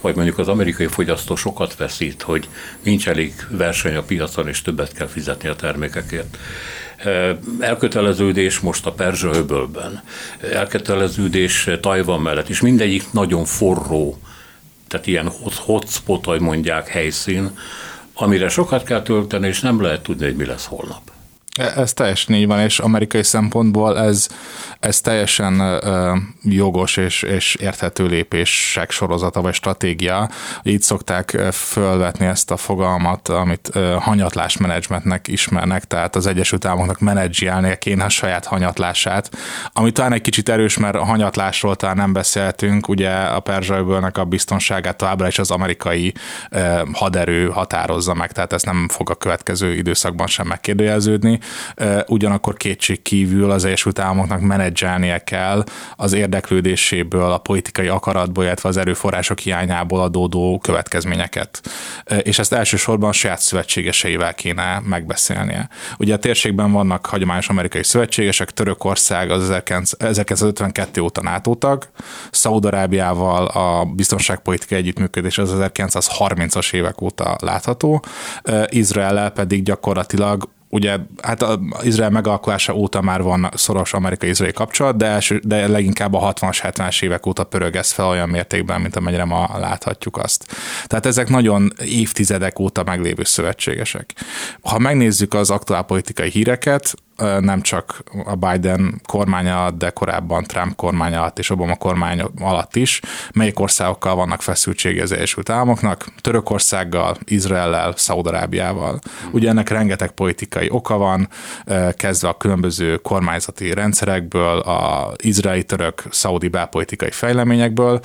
vagy mondjuk az amerikai fogyasztó sokat veszít, hogy nincs elég verseny a piacon, és többet kell fizetni a termékekért. Elköteleződés most a Perzsa-öbölben, elköteleződés Tajvan mellett, és mindegyik nagyon forró, tehát ilyen hotspot, ahogy mondják, helyszín, amire sokat kell tölteni, és nem lehet tudni, hogy mi lesz holnap. E, ez teljesen így van, és amerikai szempontból ez, ez teljesen uh, jogos és, és érthető lépések sorozata vagy stratégia. Így szokták fölvetni ezt a fogalmat, amit uh, hanyatlásmenedzsmentnek ismernek, tehát az Egyesült Államoknak menedzselnie kéne a saját hanyatlását, ami talán egy kicsit erős, mert a hanyatlásról talán nem beszéltünk, ugye a Perzsa a biztonságát továbbra is az amerikai uh, haderő határozza meg, tehát ez nem fog a következő időszakban sem megkérdőjelződni ugyanakkor kétség kívül az Egyesült Államoknak menedzselnie kell az érdeklődéséből, a politikai akaratból, illetve az erőforrások hiányából adódó következményeket. És ezt elsősorban a saját szövetségeseivel kéne megbeszélnie. Ugye a térségben vannak hagyományos amerikai szövetségesek, Törökország az 1952 óta NATO tag, Szaudarábiával a biztonságpolitikai együttműködés az 1930-as évek óta látható, Izrael pedig gyakorlatilag ugye hát az Izrael megalkulása óta már van szoros amerikai-izraeli kapcsolat, de, első, de leginkább a 60-as, 70-es évek óta pörög ez fel olyan mértékben, mint amennyire ma láthatjuk azt. Tehát ezek nagyon évtizedek óta meglévő szövetségesek. Ha megnézzük az aktuál politikai híreket, nem csak a Biden kormánya alatt, de korábban Trump kormánya alatt és Obama kormány alatt is, melyik országokkal vannak feszültsége az Egyesült Államoknak, Törökországgal, Izraellel, Szaudarábiával. Ugye ennek rengeteg politikai oka van, kezdve a különböző kormányzati rendszerekből, a izraeli török szaudi belpolitikai fejleményekből.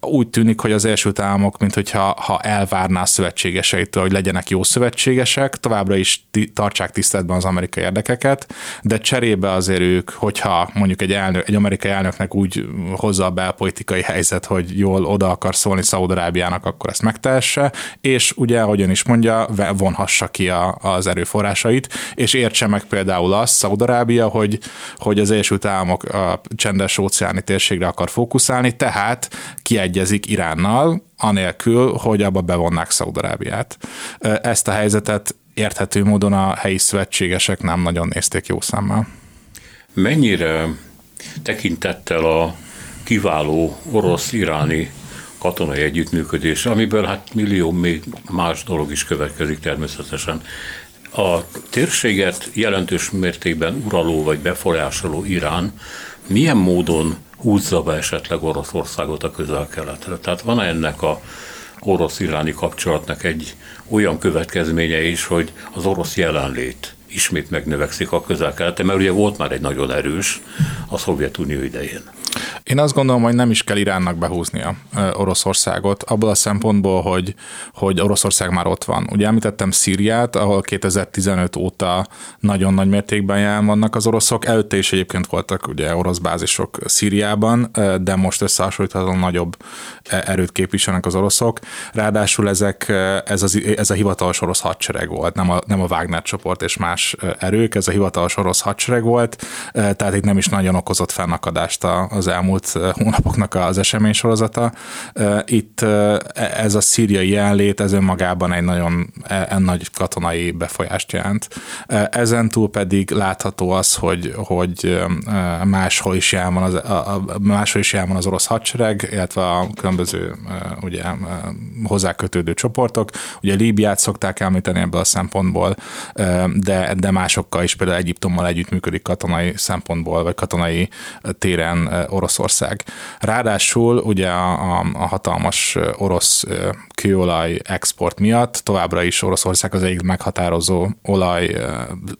Úgy tűnik, hogy az Egyesült Államok, mint hogyha ha elvárná a szövetségeseitől, hogy legyenek jó szövetségesek, továbbra is tartsák tiszteletben az amerikai érdeket, érdekeket, de cserébe azért ők, hogyha mondjuk egy, elnök, egy amerikai elnöknek úgy hozza a belpolitikai helyzet, hogy jól oda akar szólni Szaudarábiának, akkor ezt megtehesse, és ugye, ahogyan is mondja, vonhassa ki a, az erőforrásait, és értse meg például azt Szaudarábia, hogy, hogy az Egyesült Államok a csendes óceáni térségre akar fókuszálni, tehát kiegyezik Iránnal, anélkül, hogy abba bevonnák Szaudarábiát. Ezt a helyzetet érthető módon a helyi szövetségesek nem nagyon nézték jó szemmel. Mennyire tekintettel a kiváló orosz-iráni katonai együttműködés, amiből hát millió még más dolog is következik természetesen. A térséget jelentős mértékben uraló vagy befolyásoló Irán milyen módon húzza be esetleg Oroszországot a közel-keletre? Tehát van -e ennek a orosz-iráni kapcsolatnak egy olyan következménye is, hogy az orosz jelenlét ismét megnövekszik a közel mert ugye volt már egy nagyon erős a Szovjetunió idején. Én azt gondolom, hogy nem is kell Iránnak behúznia Oroszországot, abból a szempontból, hogy, hogy Oroszország már ott van. Ugye említettem Szíriát, ahol 2015 óta nagyon nagy mértékben jelen vannak az oroszok. Előtte is egyébként voltak ugye orosz bázisok Szíriában, de most összehasonlíthatóan nagyobb erőt képviselnek az oroszok. Ráadásul ezek, ez, az, ez a hivatalos orosz hadsereg volt, nem a, nem a Wagner csoport és más erők, ez a hivatalos orosz hadsereg volt, tehát itt nem is nagyon okozott fennakadást az elmúlt hónapoknak az esemény sorozata. Itt e, ez a szíriai jelenlét, ez önmagában egy nagyon e, nagy katonai befolyást jelent. Ezen túl pedig látható az, hogy, hogy máshol is jelen van az, máshol is jelen van az orosz hadsereg, illetve a különböző ugye, hozzá kötődő csoportok. Ugye Líbiát szokták említeni ebből a szempontból, de, de másokkal is, például Egyiptommal együttműködik katonai szempontból, vagy katonai téren Oroszország. Ráadásul ugye a, a, hatalmas orosz kőolaj export miatt továbbra is Oroszország az egyik meghatározó olaj,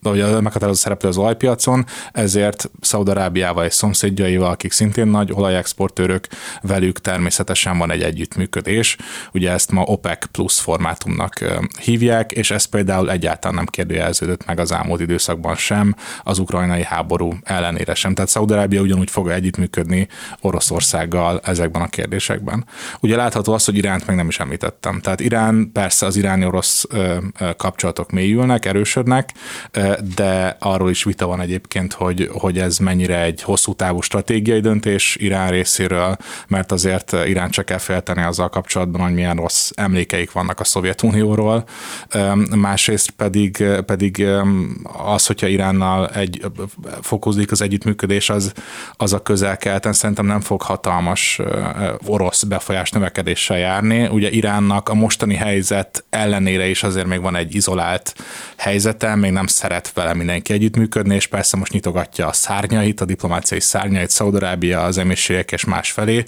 vagy a meghatározó szereplő az olajpiacon, ezért Szaudarábiával és szomszédjaival, akik szintén nagy olajexportőrök, velük természetesen van egy együttműködés. Ugye ezt ma OPEC plusz formátumnak hívják, és ez például egyáltalán nem kérdőjelződött meg az elmúlt időszakban sem, az ukrajnai háború ellenére sem. Tehát Szaudarábia ugyanúgy fog együttműködni Oroszországgal ezekben a kérdésekben. Ugye látható az, hogy Iránt meg nem is említettem. Tehát Irán, persze az iráni-orosz kapcsolatok mélyülnek, erősödnek, de arról is vita van egyébként, hogy, hogy ez mennyire egy hosszú távú stratégiai döntés Irán részéről, mert azért Irán csak kell félteni azzal kapcsolatban, hogy milyen rossz emlékeik vannak a Szovjetunióról. Másrészt pedig, pedig az, hogyha Iránnal egy, fokozódik az együttműködés, az, az a közel-keleten szerintem nem fog hatalmas orosz befolyás növekedéssel járni. Ugye Iránnak a mostani helyzet ellenére is azért még van egy izolált helyzete, még nem szeret vele mindenki együttműködni, és persze most nyitogatja a szárnyait, a diplomáciai szárnyait, Szaudarábia, az emisségek és más felé,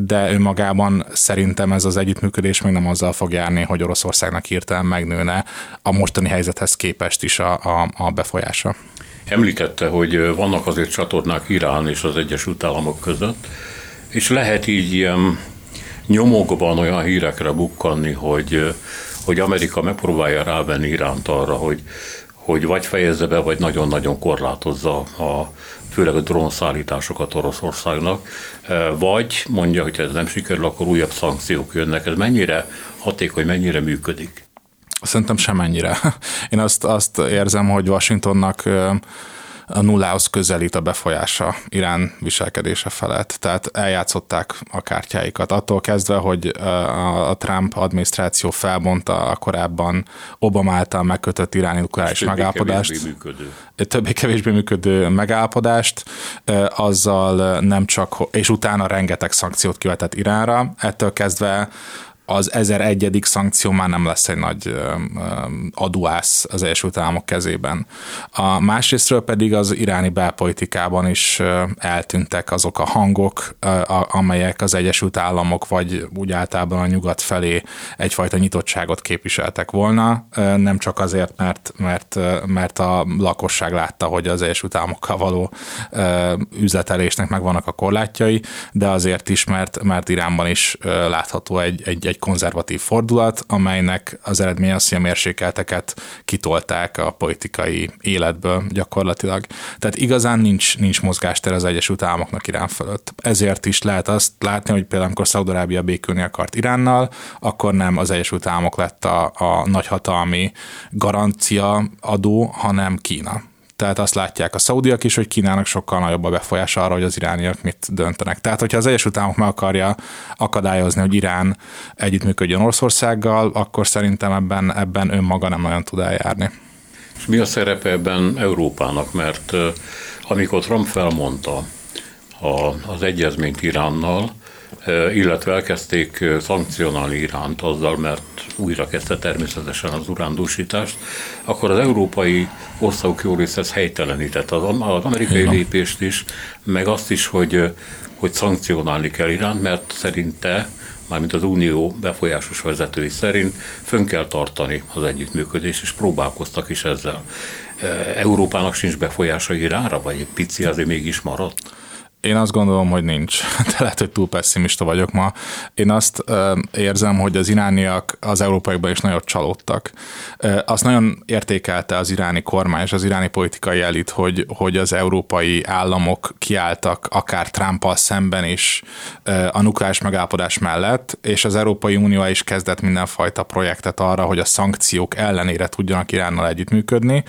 de önmagában szerintem ez az együttműködés még nem azzal fog járni, hogy Oroszországnak hirtelen megnőne a mostani helyzethez képest is a, a, a befolyása. Említette, hogy vannak azért csatornák Irán és az Egyesült Államok között, és lehet így ilyen nyomokban olyan hírekre bukkanni, hogy, hogy Amerika megpróbálja rávenni Iránt arra, hogy, hogy vagy fejezze be, vagy nagyon-nagyon korlátozza a, főleg a drónszállításokat Oroszországnak, vagy mondja, hogy ez nem sikerül, akkor újabb szankciók jönnek. Ez mennyire hatékony, mennyire működik? Szerintem semennyire. (laughs) Én azt, azt érzem, hogy Washingtonnak a nullához közelít a befolyása Irán viselkedése felett. Tehát eljátszották a kártyáikat. Attól kezdve, hogy a Trump adminisztráció felbonta a korábban Obama által megkötött iráni nukleáris megállapodást. Többé-kevésbé működő megállapodást, azzal nem csak, és utána rengeteg szankciót kivetett Iránra. Ettől kezdve az 1001. szankció már nem lesz egy nagy aduász az Egyesült Államok kezében. A másrésztről pedig az iráni belpolitikában is eltűntek azok a hangok, amelyek az Egyesült Államok vagy úgy általában a nyugat felé egyfajta nyitottságot képviseltek volna, nem csak azért, mert, mert, mert a lakosság látta, hogy az Egyesült Államokkal való üzletelésnek megvannak a korlátjai, de azért is, mert, mert Iránban is látható egy, egy, egy egy konzervatív fordulat, amelynek az eredménye az, hogy a mérsékelteket kitolták a politikai életből gyakorlatilag. Tehát igazán nincs, nincs mozgástér az Egyesült Államoknak Irán fölött. Ezért is lehet azt látni, hogy például amikor Szaudarábia békülni akart Iránnal, akkor nem az Egyesült Államok lett a, a nagyhatalmi garancia adó, hanem Kína tehát azt látják a szaudiak is, hogy Kínának sokkal nagyobb a befolyása arra, hogy az irániak mit döntenek. Tehát, hogyha az Egyesült Államok meg akarja akadályozni, hogy Irán együttműködjön Oroszországgal, akkor szerintem ebben, ebben önmaga nem nagyon tud eljárni. És mi a szerepe ebben Európának? Mert amikor Trump felmondta az egyezményt Iránnal, illetve elkezdték szankcionálni Iránt azzal, mert újra kezdte természetesen az urándúsítást, akkor az európai országok jó része ezt helytelenített. Az, az amerikai Igen. lépést is, meg azt is, hogy, hogy szankcionálni kell Iránt, mert szerinte mármint az Unió befolyásos vezetői szerint fönn kell tartani az együttműködést, és próbálkoztak is ezzel. Európának sincs befolyása Iránra, vagy egy pici azért mégis maradt? Én azt gondolom, hogy nincs. (laughs) De lehet, hogy túl pessimista vagyok ma. Én azt érzem, hogy az irániak az európaiban is nagyon csalódtak. Azt nagyon értékelte az iráni kormány és az iráni politikai elit, hogy, hogy az európai államok kiálltak akár Trumpal szemben is a nukleáris megállapodás mellett, és az Európai Unió is kezdett mindenfajta projektet arra, hogy a szankciók ellenére tudjanak Iránnal együttműködni,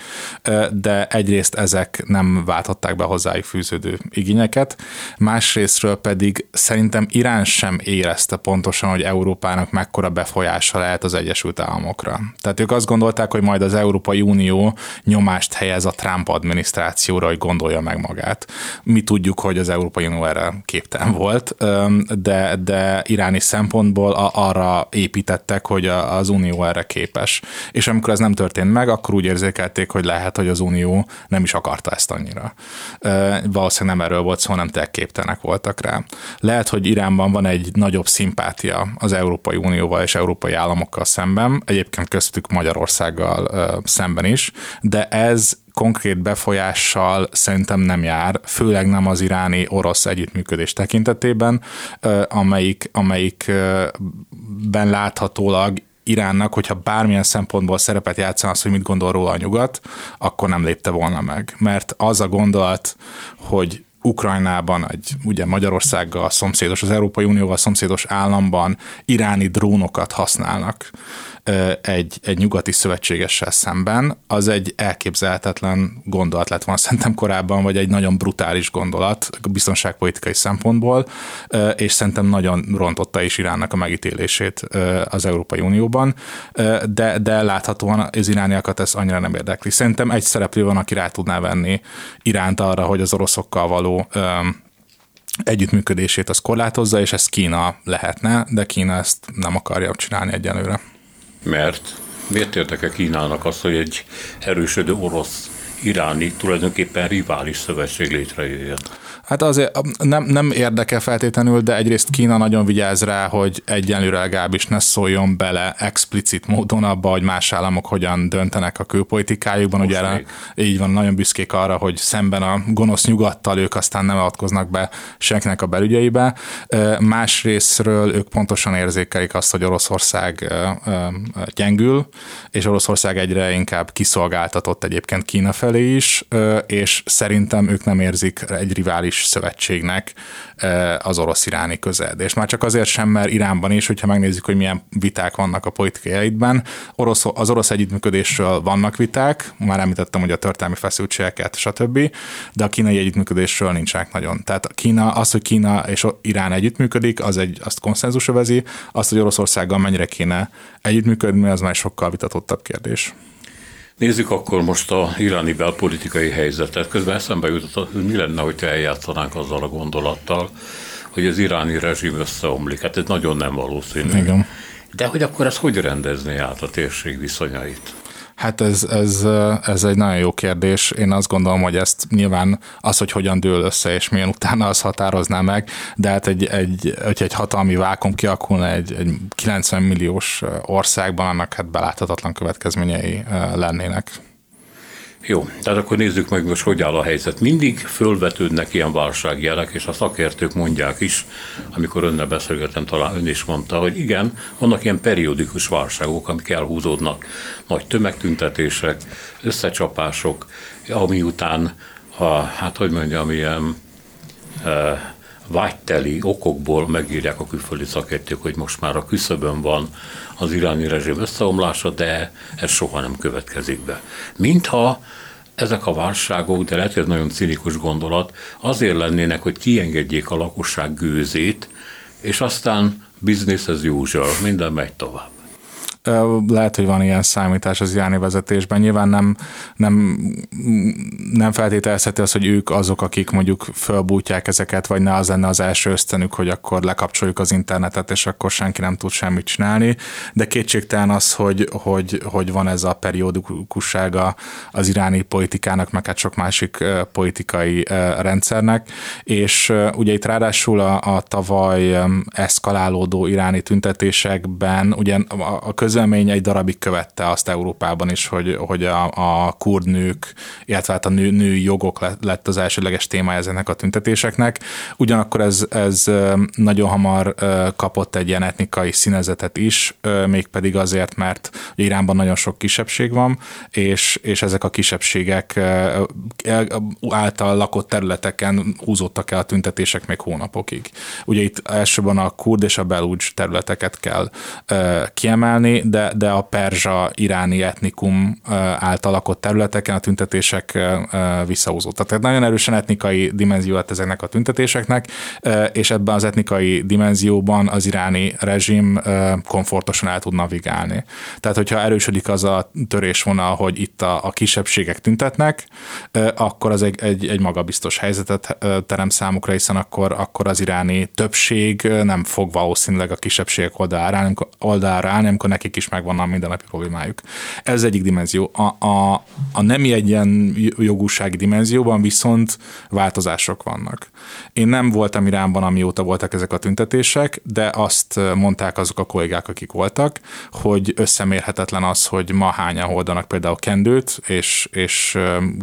de egyrészt ezek nem váltották be hozzájuk fűződő igényeket, másrésztről pedig szerintem Irán sem érezte pontosan, hogy Európának mekkora befolyása lehet az Egyesült Államokra. Tehát ők azt gondolták, hogy majd az Európai Unió nyomást helyez a Trump adminisztrációra, hogy gondolja meg magát. Mi tudjuk, hogy az Európai Unió erre képtelen volt, de, de iráni szempontból arra építettek, hogy az Unió erre képes. És amikor ez nem történt meg, akkor úgy érzékelték, hogy lehet, hogy az Unió nem is akarta ezt annyira. Valószínűleg nem erről volt szó, nem te képtelenek voltak rá. Lehet, hogy Iránban van egy nagyobb szimpátia az Európai Unióval és európai államokkal szemben, egyébként köztük Magyarországgal szemben is, de ez konkrét befolyással szerintem nem jár, főleg nem az iráni-orosz együttműködés tekintetében, amelyik, amelyikben láthatólag Iránnak, hogyha bármilyen szempontból szerepet játszana az, hogy mit gondol róla a nyugat, akkor nem lépte volna meg. Mert az a gondolat, hogy Ukrajnában, egy ugye Magyarországgal szomszédos, az Európai Unióval szomszédos államban iráni drónokat használnak egy, egy nyugati szövetségessel szemben, az egy elképzelhetetlen gondolat lett volna szerintem korábban, vagy egy nagyon brutális gondolat biztonságpolitikai szempontból, és szerintem nagyon rontotta is Iránnak a megítélését az Európai Unióban, de, de láthatóan az irániakat ez annyira nem érdekli. Szerintem egy szereplő van, aki rá tudná venni Iránt arra, hogy az oroszokkal való együttműködését az korlátozza, és ez Kína lehetne, de Kína ezt nem akarja csinálni egyenlőre. Mert miért értek-e Kínának azt, hogy egy erősödő orosz iráni tulajdonképpen rivális szövetség létrejöjjön? Hát azért nem, nem érdekel feltétlenül, de egyrészt Kína nagyon vigyáz rá, hogy egyenlőre legalábbis ne szóljon bele explicit módon abba, hogy más államok hogyan döntenek a külpolitikájukban. Ugye erre, így van, nagyon büszkék arra, hogy szemben a gonosz nyugattal ők aztán nem avatkoznak be senkinek a belügyeibe. Másrésztről ők pontosan érzékelik azt, hogy Oroszország gyengül, és Oroszország egyre inkább kiszolgáltatott egyébként Kína felé is, és szerintem ők nem érzik egy rivális is szövetségnek az orosz-iráni közed. És már csak azért sem, mert Iránban is, hogyha megnézzük, hogy milyen viták vannak a politikai elitben, orosz, az orosz együttműködésről vannak viták, már említettem, hogy a történelmi feszültségeket, stb., de a kínai együttműködésről nincsenek nagyon. Tehát Kína, az, hogy Kína és Irán együttműködik, az egy, azt konszenzus övezi, azt, hogy Oroszországgal mennyire kéne együttműködni, az már sokkal vitatottabb kérdés. Nézzük akkor most a iráni belpolitikai helyzetet. Közben eszembe jutott, hogy mi lenne, hogyha eljátszanánk azzal a gondolattal, hogy az iráni rezsim összeomlik. Hát ez nagyon nem valószínű. Igen. De hogy akkor ez hogy rendezné át a térség viszonyait? Hát ez, ez, ez egy nagyon jó kérdés. Én azt gondolom, hogy ezt nyilván az, hogy hogyan dől össze, és milyen utána az határozná meg, de hát egy, egy, hogyha egy hatalmi vákum kialakulna egy, egy 90 milliós országban, annak hát beláthatatlan következményei lennének. Jó, tehát akkor nézzük meg most, hogy áll a helyzet. Mindig fölvetődnek ilyen válságjelek, és a szakértők mondják is, amikor önnel beszélgetem, talán ön is mondta, hogy igen, vannak ilyen periódikus válságok, amik elhúzódnak. Nagy tömegtüntetések, összecsapások, ami után, a, hát hogy mondjam, ilyen e, vágyteli okokból megírják a külföldi szakértők, hogy most már a küszöbön van az iráni rezsim összeomlása, de ez soha nem következik be. Mintha ezek a válságok, de lehet, hogy ez nagyon cinikus gondolat, azért lennének, hogy kiengedjék a lakosság gőzét, és aztán business as usual, minden megy tovább. Lehet, hogy van ilyen számítás az iráni vezetésben. Nyilván nem, nem, nem feltételezheti az, hogy ők azok, akik mondjuk fölbújtják ezeket, vagy ne az lenne az első ösztönük, hogy akkor lekapcsoljuk az internetet, és akkor senki nem tud semmit csinálni. De kétségtelen az, hogy, hogy, hogy van ez a periódikussága az iráni politikának, meg hát sok másik politikai rendszernek. És ugye itt ráadásul a, a tavaly eszkalálódó iráni tüntetésekben, ugye a köz közlemény egy darabig követte azt Európában is, hogy, hogy a, a kurd nők, illetve hát a nő, női jogok lett az elsőleges témája ezeknek a tüntetéseknek. Ugyanakkor ez, ez nagyon hamar kapott egy ilyen etnikai színezetet is, mégpedig azért, mert Iránban nagyon sok kisebbség van, és, és ezek a kisebbségek által lakott területeken húzódtak el a tüntetések még hónapokig. Ugye itt elsőben a kurd és a belúcs területeket kell kiemelni, de, de a perzsa iráni etnikum által lakott területeken a tüntetések visszahúzódtak. Tehát nagyon erősen etnikai dimenzió lett ezeknek a tüntetéseknek, és ebben az etnikai dimenzióban az iráni rezsim komfortosan el tud navigálni. Tehát, hogyha erősödik az a törésvonal, hogy itt a, a kisebbségek tüntetnek, akkor az egy, egy, egy magabiztos helyzetet terem számukra, hiszen akkor, akkor az iráni többség nem fog valószínűleg a kisebbségek oldalára állni, oldalára állni amikor nekik is megvan a mindennapi problémájuk. Ez egyik dimenzió. A, a, a nemi jogúsági dimenzióban viszont változások vannak. Én nem voltam Iránban, amióta voltak ezek a tüntetések, de azt mondták azok a kollégák, akik voltak, hogy összemérhetetlen az, hogy ma hányan hordanak például kendőt, és, és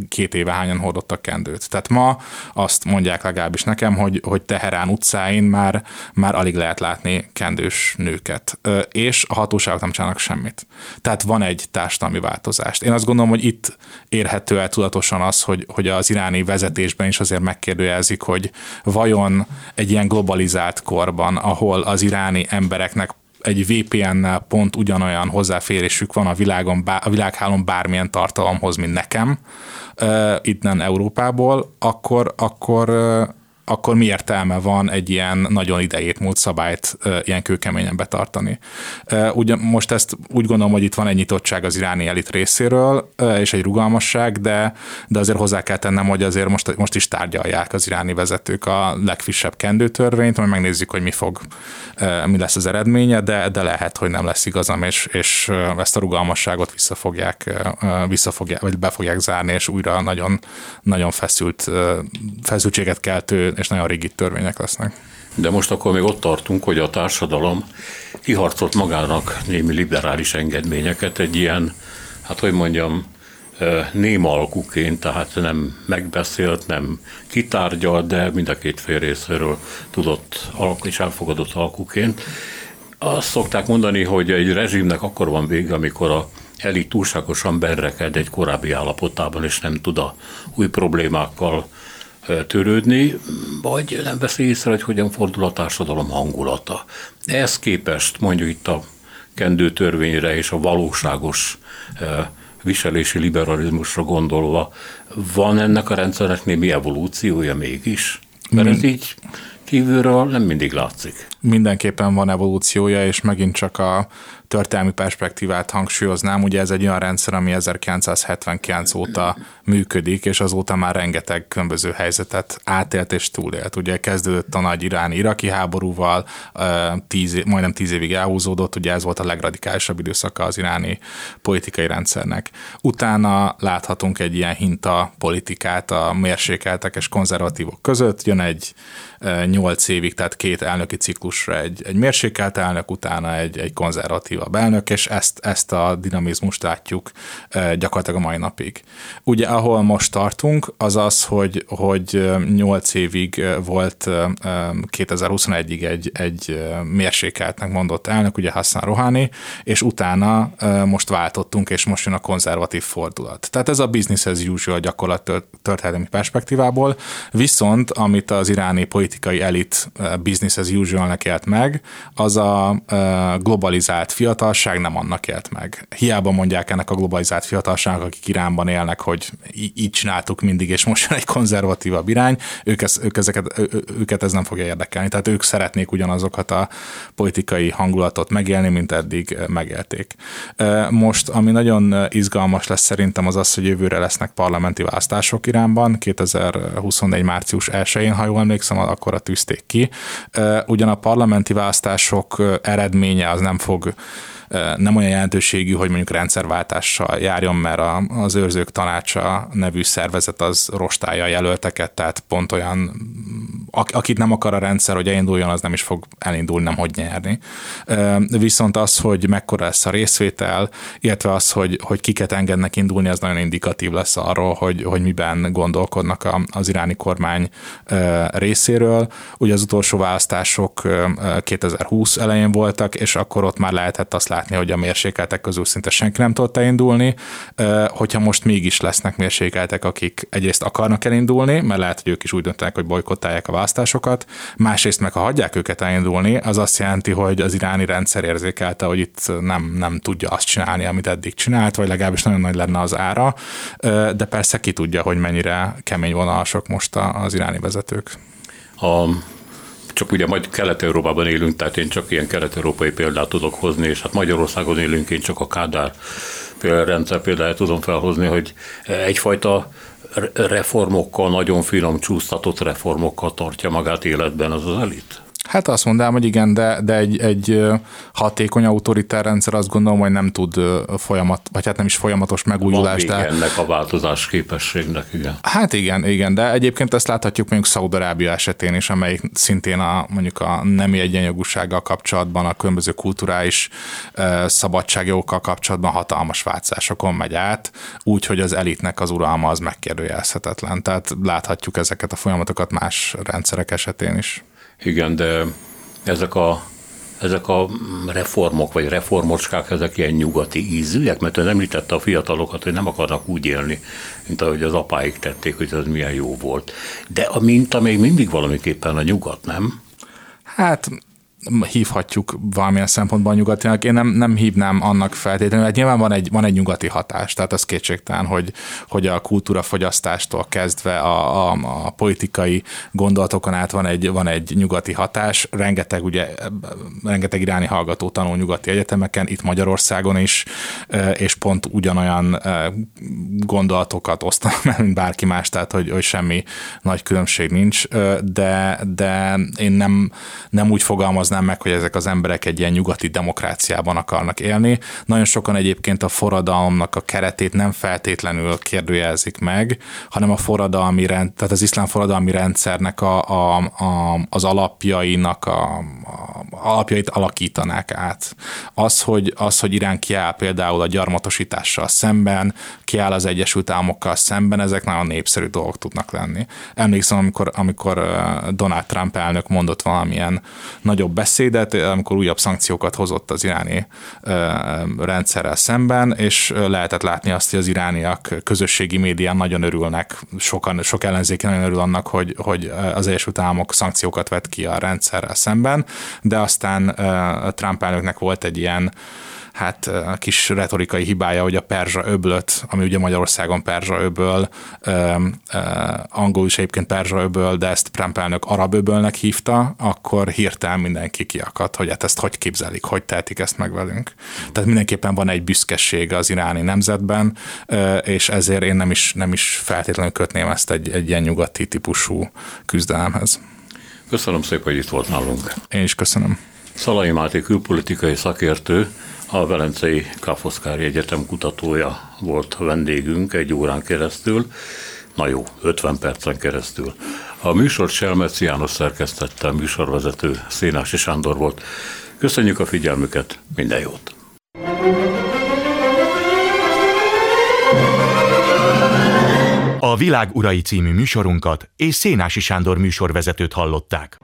két éve hányan hordottak kendőt. Tehát ma azt mondják legalábbis nekem, hogy, hogy Teherán utcáin már, már alig lehet látni kendős nőket, és a hatóságok nem csinálnak semmit. Tehát van egy társadalmi változást. Én azt gondolom, hogy itt érhető el tudatosan az, hogy, hogy az iráni vezetésben is azért megkérdőjelzik, hogy vajon egy ilyen globalizált korban, ahol az iráni embereknek egy VPN-nel pont ugyanolyan hozzáférésük van a világon, a világhálón bármilyen tartalomhoz, mint nekem, uh, innen Európából, akkor, akkor uh, akkor mi értelme van egy ilyen nagyon idejét múlt szabályt ilyen kőkeményen betartani. Ugyan most ezt úgy gondolom, hogy itt van egy nyitottság az iráni elit részéről, és egy rugalmasság, de, de azért hozzá kell tennem, hogy azért most, most is tárgyalják az iráni vezetők a legfrissebb kendőtörvényt, majd megnézzük, hogy mi fog, mi lesz az eredménye, de, de lehet, hogy nem lesz igazam, és, és ezt a rugalmasságot visszafogják, visszafogják, vagy be fogják zárni, és újra nagyon, nagyon feszült, feszültséget keltő és nagyon rigid törvények lesznek. De most akkor még ott tartunk, hogy a társadalom kiharcolt magának némi liberális engedményeket egy ilyen, hát hogy mondjam, néma alkuként, tehát nem megbeszélt, nem kitárgyalt, de mind a két fél részéről tudott és elfogadott alkuként. Azt szokták mondani, hogy egy rezsimnek akkor van vége, amikor a elit túlságosan berreked egy korábbi állapotában, és nem tud a új problémákkal törődni, vagy nem veszi észre, hogy hogyan fordul a társadalom hangulata. Ehhez képest mondjuk itt a kendő törvényre és a valóságos viselési liberalizmusra gondolva, van ennek a rendszernek némi evolúciója mégis? Mert ez így kívülről nem mindig látszik. Mindenképpen van evolúciója, és megint csak a történelmi perspektívát hangsúlyoznám, ugye ez egy olyan rendszer, ami 1979 óta működik, és azóta már rengeteg különböző helyzetet átélt és túlélt. Ugye kezdődött a nagy iráni-iraki háborúval, tíz, majdnem tíz évig elhúzódott, ugye ez volt a legradikálisabb időszaka az iráni politikai rendszernek. Utána láthatunk egy ilyen hinta politikát a mérsékeltek és konzervatívok között, jön egy nyolc évig, tehát két elnöki ciklusra egy, egy mérsékelt elnök, utána egy, egy konzervatívabb elnök, és ezt, ezt a dinamizmust látjuk gyakorlatilag a mai napig. Ugye ahol most tartunk, az az, hogy, hogy 8 évig volt 2021-ig egy, egy mérsékeltnek mondott elnök, ugye Hassan Rouhani, és utána most váltottunk, és most jön a konzervatív fordulat. Tehát ez a business as usual gyakorlat történelmi perspektívából, viszont amit az iráni politikai elit business as usual-nek élt meg, az a globalizált fiatalság nem annak élt meg. Hiába mondják ennek a globalizált fiatalságnak, akik Iránban élnek, hogy így csináltuk mindig, és most jön egy konzervatívabb irány, ők, ez, ők ezeket, őket ez nem fogja érdekelni. Tehát ők szeretnék ugyanazokat a politikai hangulatot megélni, mint eddig megélték. Most, ami nagyon izgalmas lesz szerintem az az, hogy jövőre lesznek parlamenti választások Iránban, 2024. március 1-én, ha jól emlékszem, akkor a tűzték ki. Ugyan a parlamenti választások eredménye az nem fog nem olyan jelentőségű, hogy mondjuk rendszerváltással járjon, mert az őrzők tanácsa nevű szervezet az rostálja a jelölteket, tehát pont olyan akit nem akar a rendszer, hogy elinduljon, az nem is fog elindulni, nem hogy nyerni. Viszont az, hogy mekkora lesz a részvétel, illetve az, hogy, hogy kiket engednek indulni, az nagyon indikatív lesz arról, hogy, hogy miben gondolkodnak az iráni kormány részéről. Ugye az utolsó választások 2020 elején voltak, és akkor ott már lehetett azt látni, hogy a mérsékeltek közül szinte senki nem tudott elindulni. Hogyha most mégis lesznek mérsékeltek, akik egyrészt akarnak elindulni, mert lehet, hogy ők is úgy döntenek, hogy bolykottálják a választásokat, másrészt meg ha hagyják őket elindulni, az azt jelenti, hogy az iráni rendszer érzékelte, hogy itt nem, nem tudja azt csinálni, amit eddig csinált, vagy legalábbis nagyon nagy lenne az ára, de persze ki tudja, hogy mennyire kemény vonalasok most az iráni vezetők. A csak ugye majd Kelet-Európában élünk, tehát én csak ilyen kelet-európai példát tudok hozni, és hát Magyarországon élünk, én csak a Kádár rendszer példáját tudom felhozni, hogy egyfajta reformokkal, nagyon finom csúsztatott reformokkal tartja magát életben az az elit? Hát azt mondanám, hogy igen, de, de egy, egy hatékony autoritár rendszer azt gondolom, hogy nem tud folyamat, vagy hát nem is folyamatos megújulást. Van de... ennek a változás képességnek, igen. Hát igen, igen, de egyébként ezt láthatjuk mondjuk Szaudarábia esetén is, amelyik szintén a mondjuk a nemi egyenjogúsággal kapcsolatban, a különböző kulturális szabadságjogokkal kapcsolatban hatalmas változásokon megy át, úgy, hogy az elitnek az uralma az megkérdőjelezhetetlen. Tehát láthatjuk ezeket a folyamatokat más rendszerek esetén is. Igen, de ezek a ezek a reformok, vagy reformocskák, ezek ilyen nyugati ízűek, mert ön említette a fiatalokat, hogy nem akarnak úgy élni, mint ahogy az apáik tették, hogy ez milyen jó volt. De a minta még mindig valamiképpen a nyugat, nem? Hát hívhatjuk valamilyen szempontban nyugatinak. Én nem, nem hívnám annak feltétlenül, hát nyilván van egy, van egy nyugati hatás, tehát az kétségtelen, hogy, hogy a kultúrafogyasztástól kezdve a, a, a politikai gondolatokon át van egy, van egy nyugati hatás. Rengeteg, ugye, rengeteg iráni hallgató tanul nyugati egyetemeken, itt Magyarországon is, és pont ugyanolyan gondolatokat osztanak, (laughs) mint bárki más, tehát hogy, hogy semmi nagy különbség nincs, de, de én nem, nem úgy fogalmaz fogalmaznám meg, hogy ezek az emberek egy ilyen nyugati demokráciában akarnak élni. Nagyon sokan egyébként a forradalomnak a keretét nem feltétlenül kérdőjelzik meg, hanem a forradalmi rend, tehát az iszlám forradalmi rendszernek a, a, a, az alapjainak a, a alapjait alakítanák át. Az, hogy, az, hogy Irán kiáll például a gyarmatosítással szemben, kiáll az Egyesült Államokkal szemben, ezek nagyon népszerű dolgok tudnak lenni. Emlékszem, amikor, amikor Donald Trump elnök mondott valamilyen nagyobb beszédet, amikor újabb szankciókat hozott az iráni rendszerrel szemben, és lehetett látni azt, hogy az irániak közösségi médián nagyon örülnek, sokan, sok ellenzéki nagyon örül annak, hogy, hogy az Egyesült Államok szankciókat vett ki a rendszerrel szemben, de aztán Trump elnöknek volt egy ilyen hát a kis retorikai hibája, hogy a perzsa öblöt, ami ugye Magyarországon perzsa öböl, angol is egyébként perzsa öböl, de ezt Trump elnök arab öbölnek hívta, akkor hirtelen mindenki kiakadt, hogy hát ezt hogy képzelik, hogy tehetik ezt meg velünk. Tehát mindenképpen van egy büszkeség az iráni nemzetben, és ezért én nem is, nem is feltétlenül kötném ezt egy, egy ilyen nyugati típusú küzdelemhez. Köszönöm szépen, hogy itt volt nálunk. Én is köszönöm. Szalai Máté külpolitikai szakértő, a Velencei Kafoszkári Egyetem kutatója volt vendégünk egy órán keresztül, na jó, 50 percen keresztül. A műsor Selmeci János szerkesztette, a műsorvezető Szénási Sándor volt. Köszönjük a figyelmüket, minden jót! A Világ Urai című műsorunkat és Szénási Sándor műsorvezetőt hallották.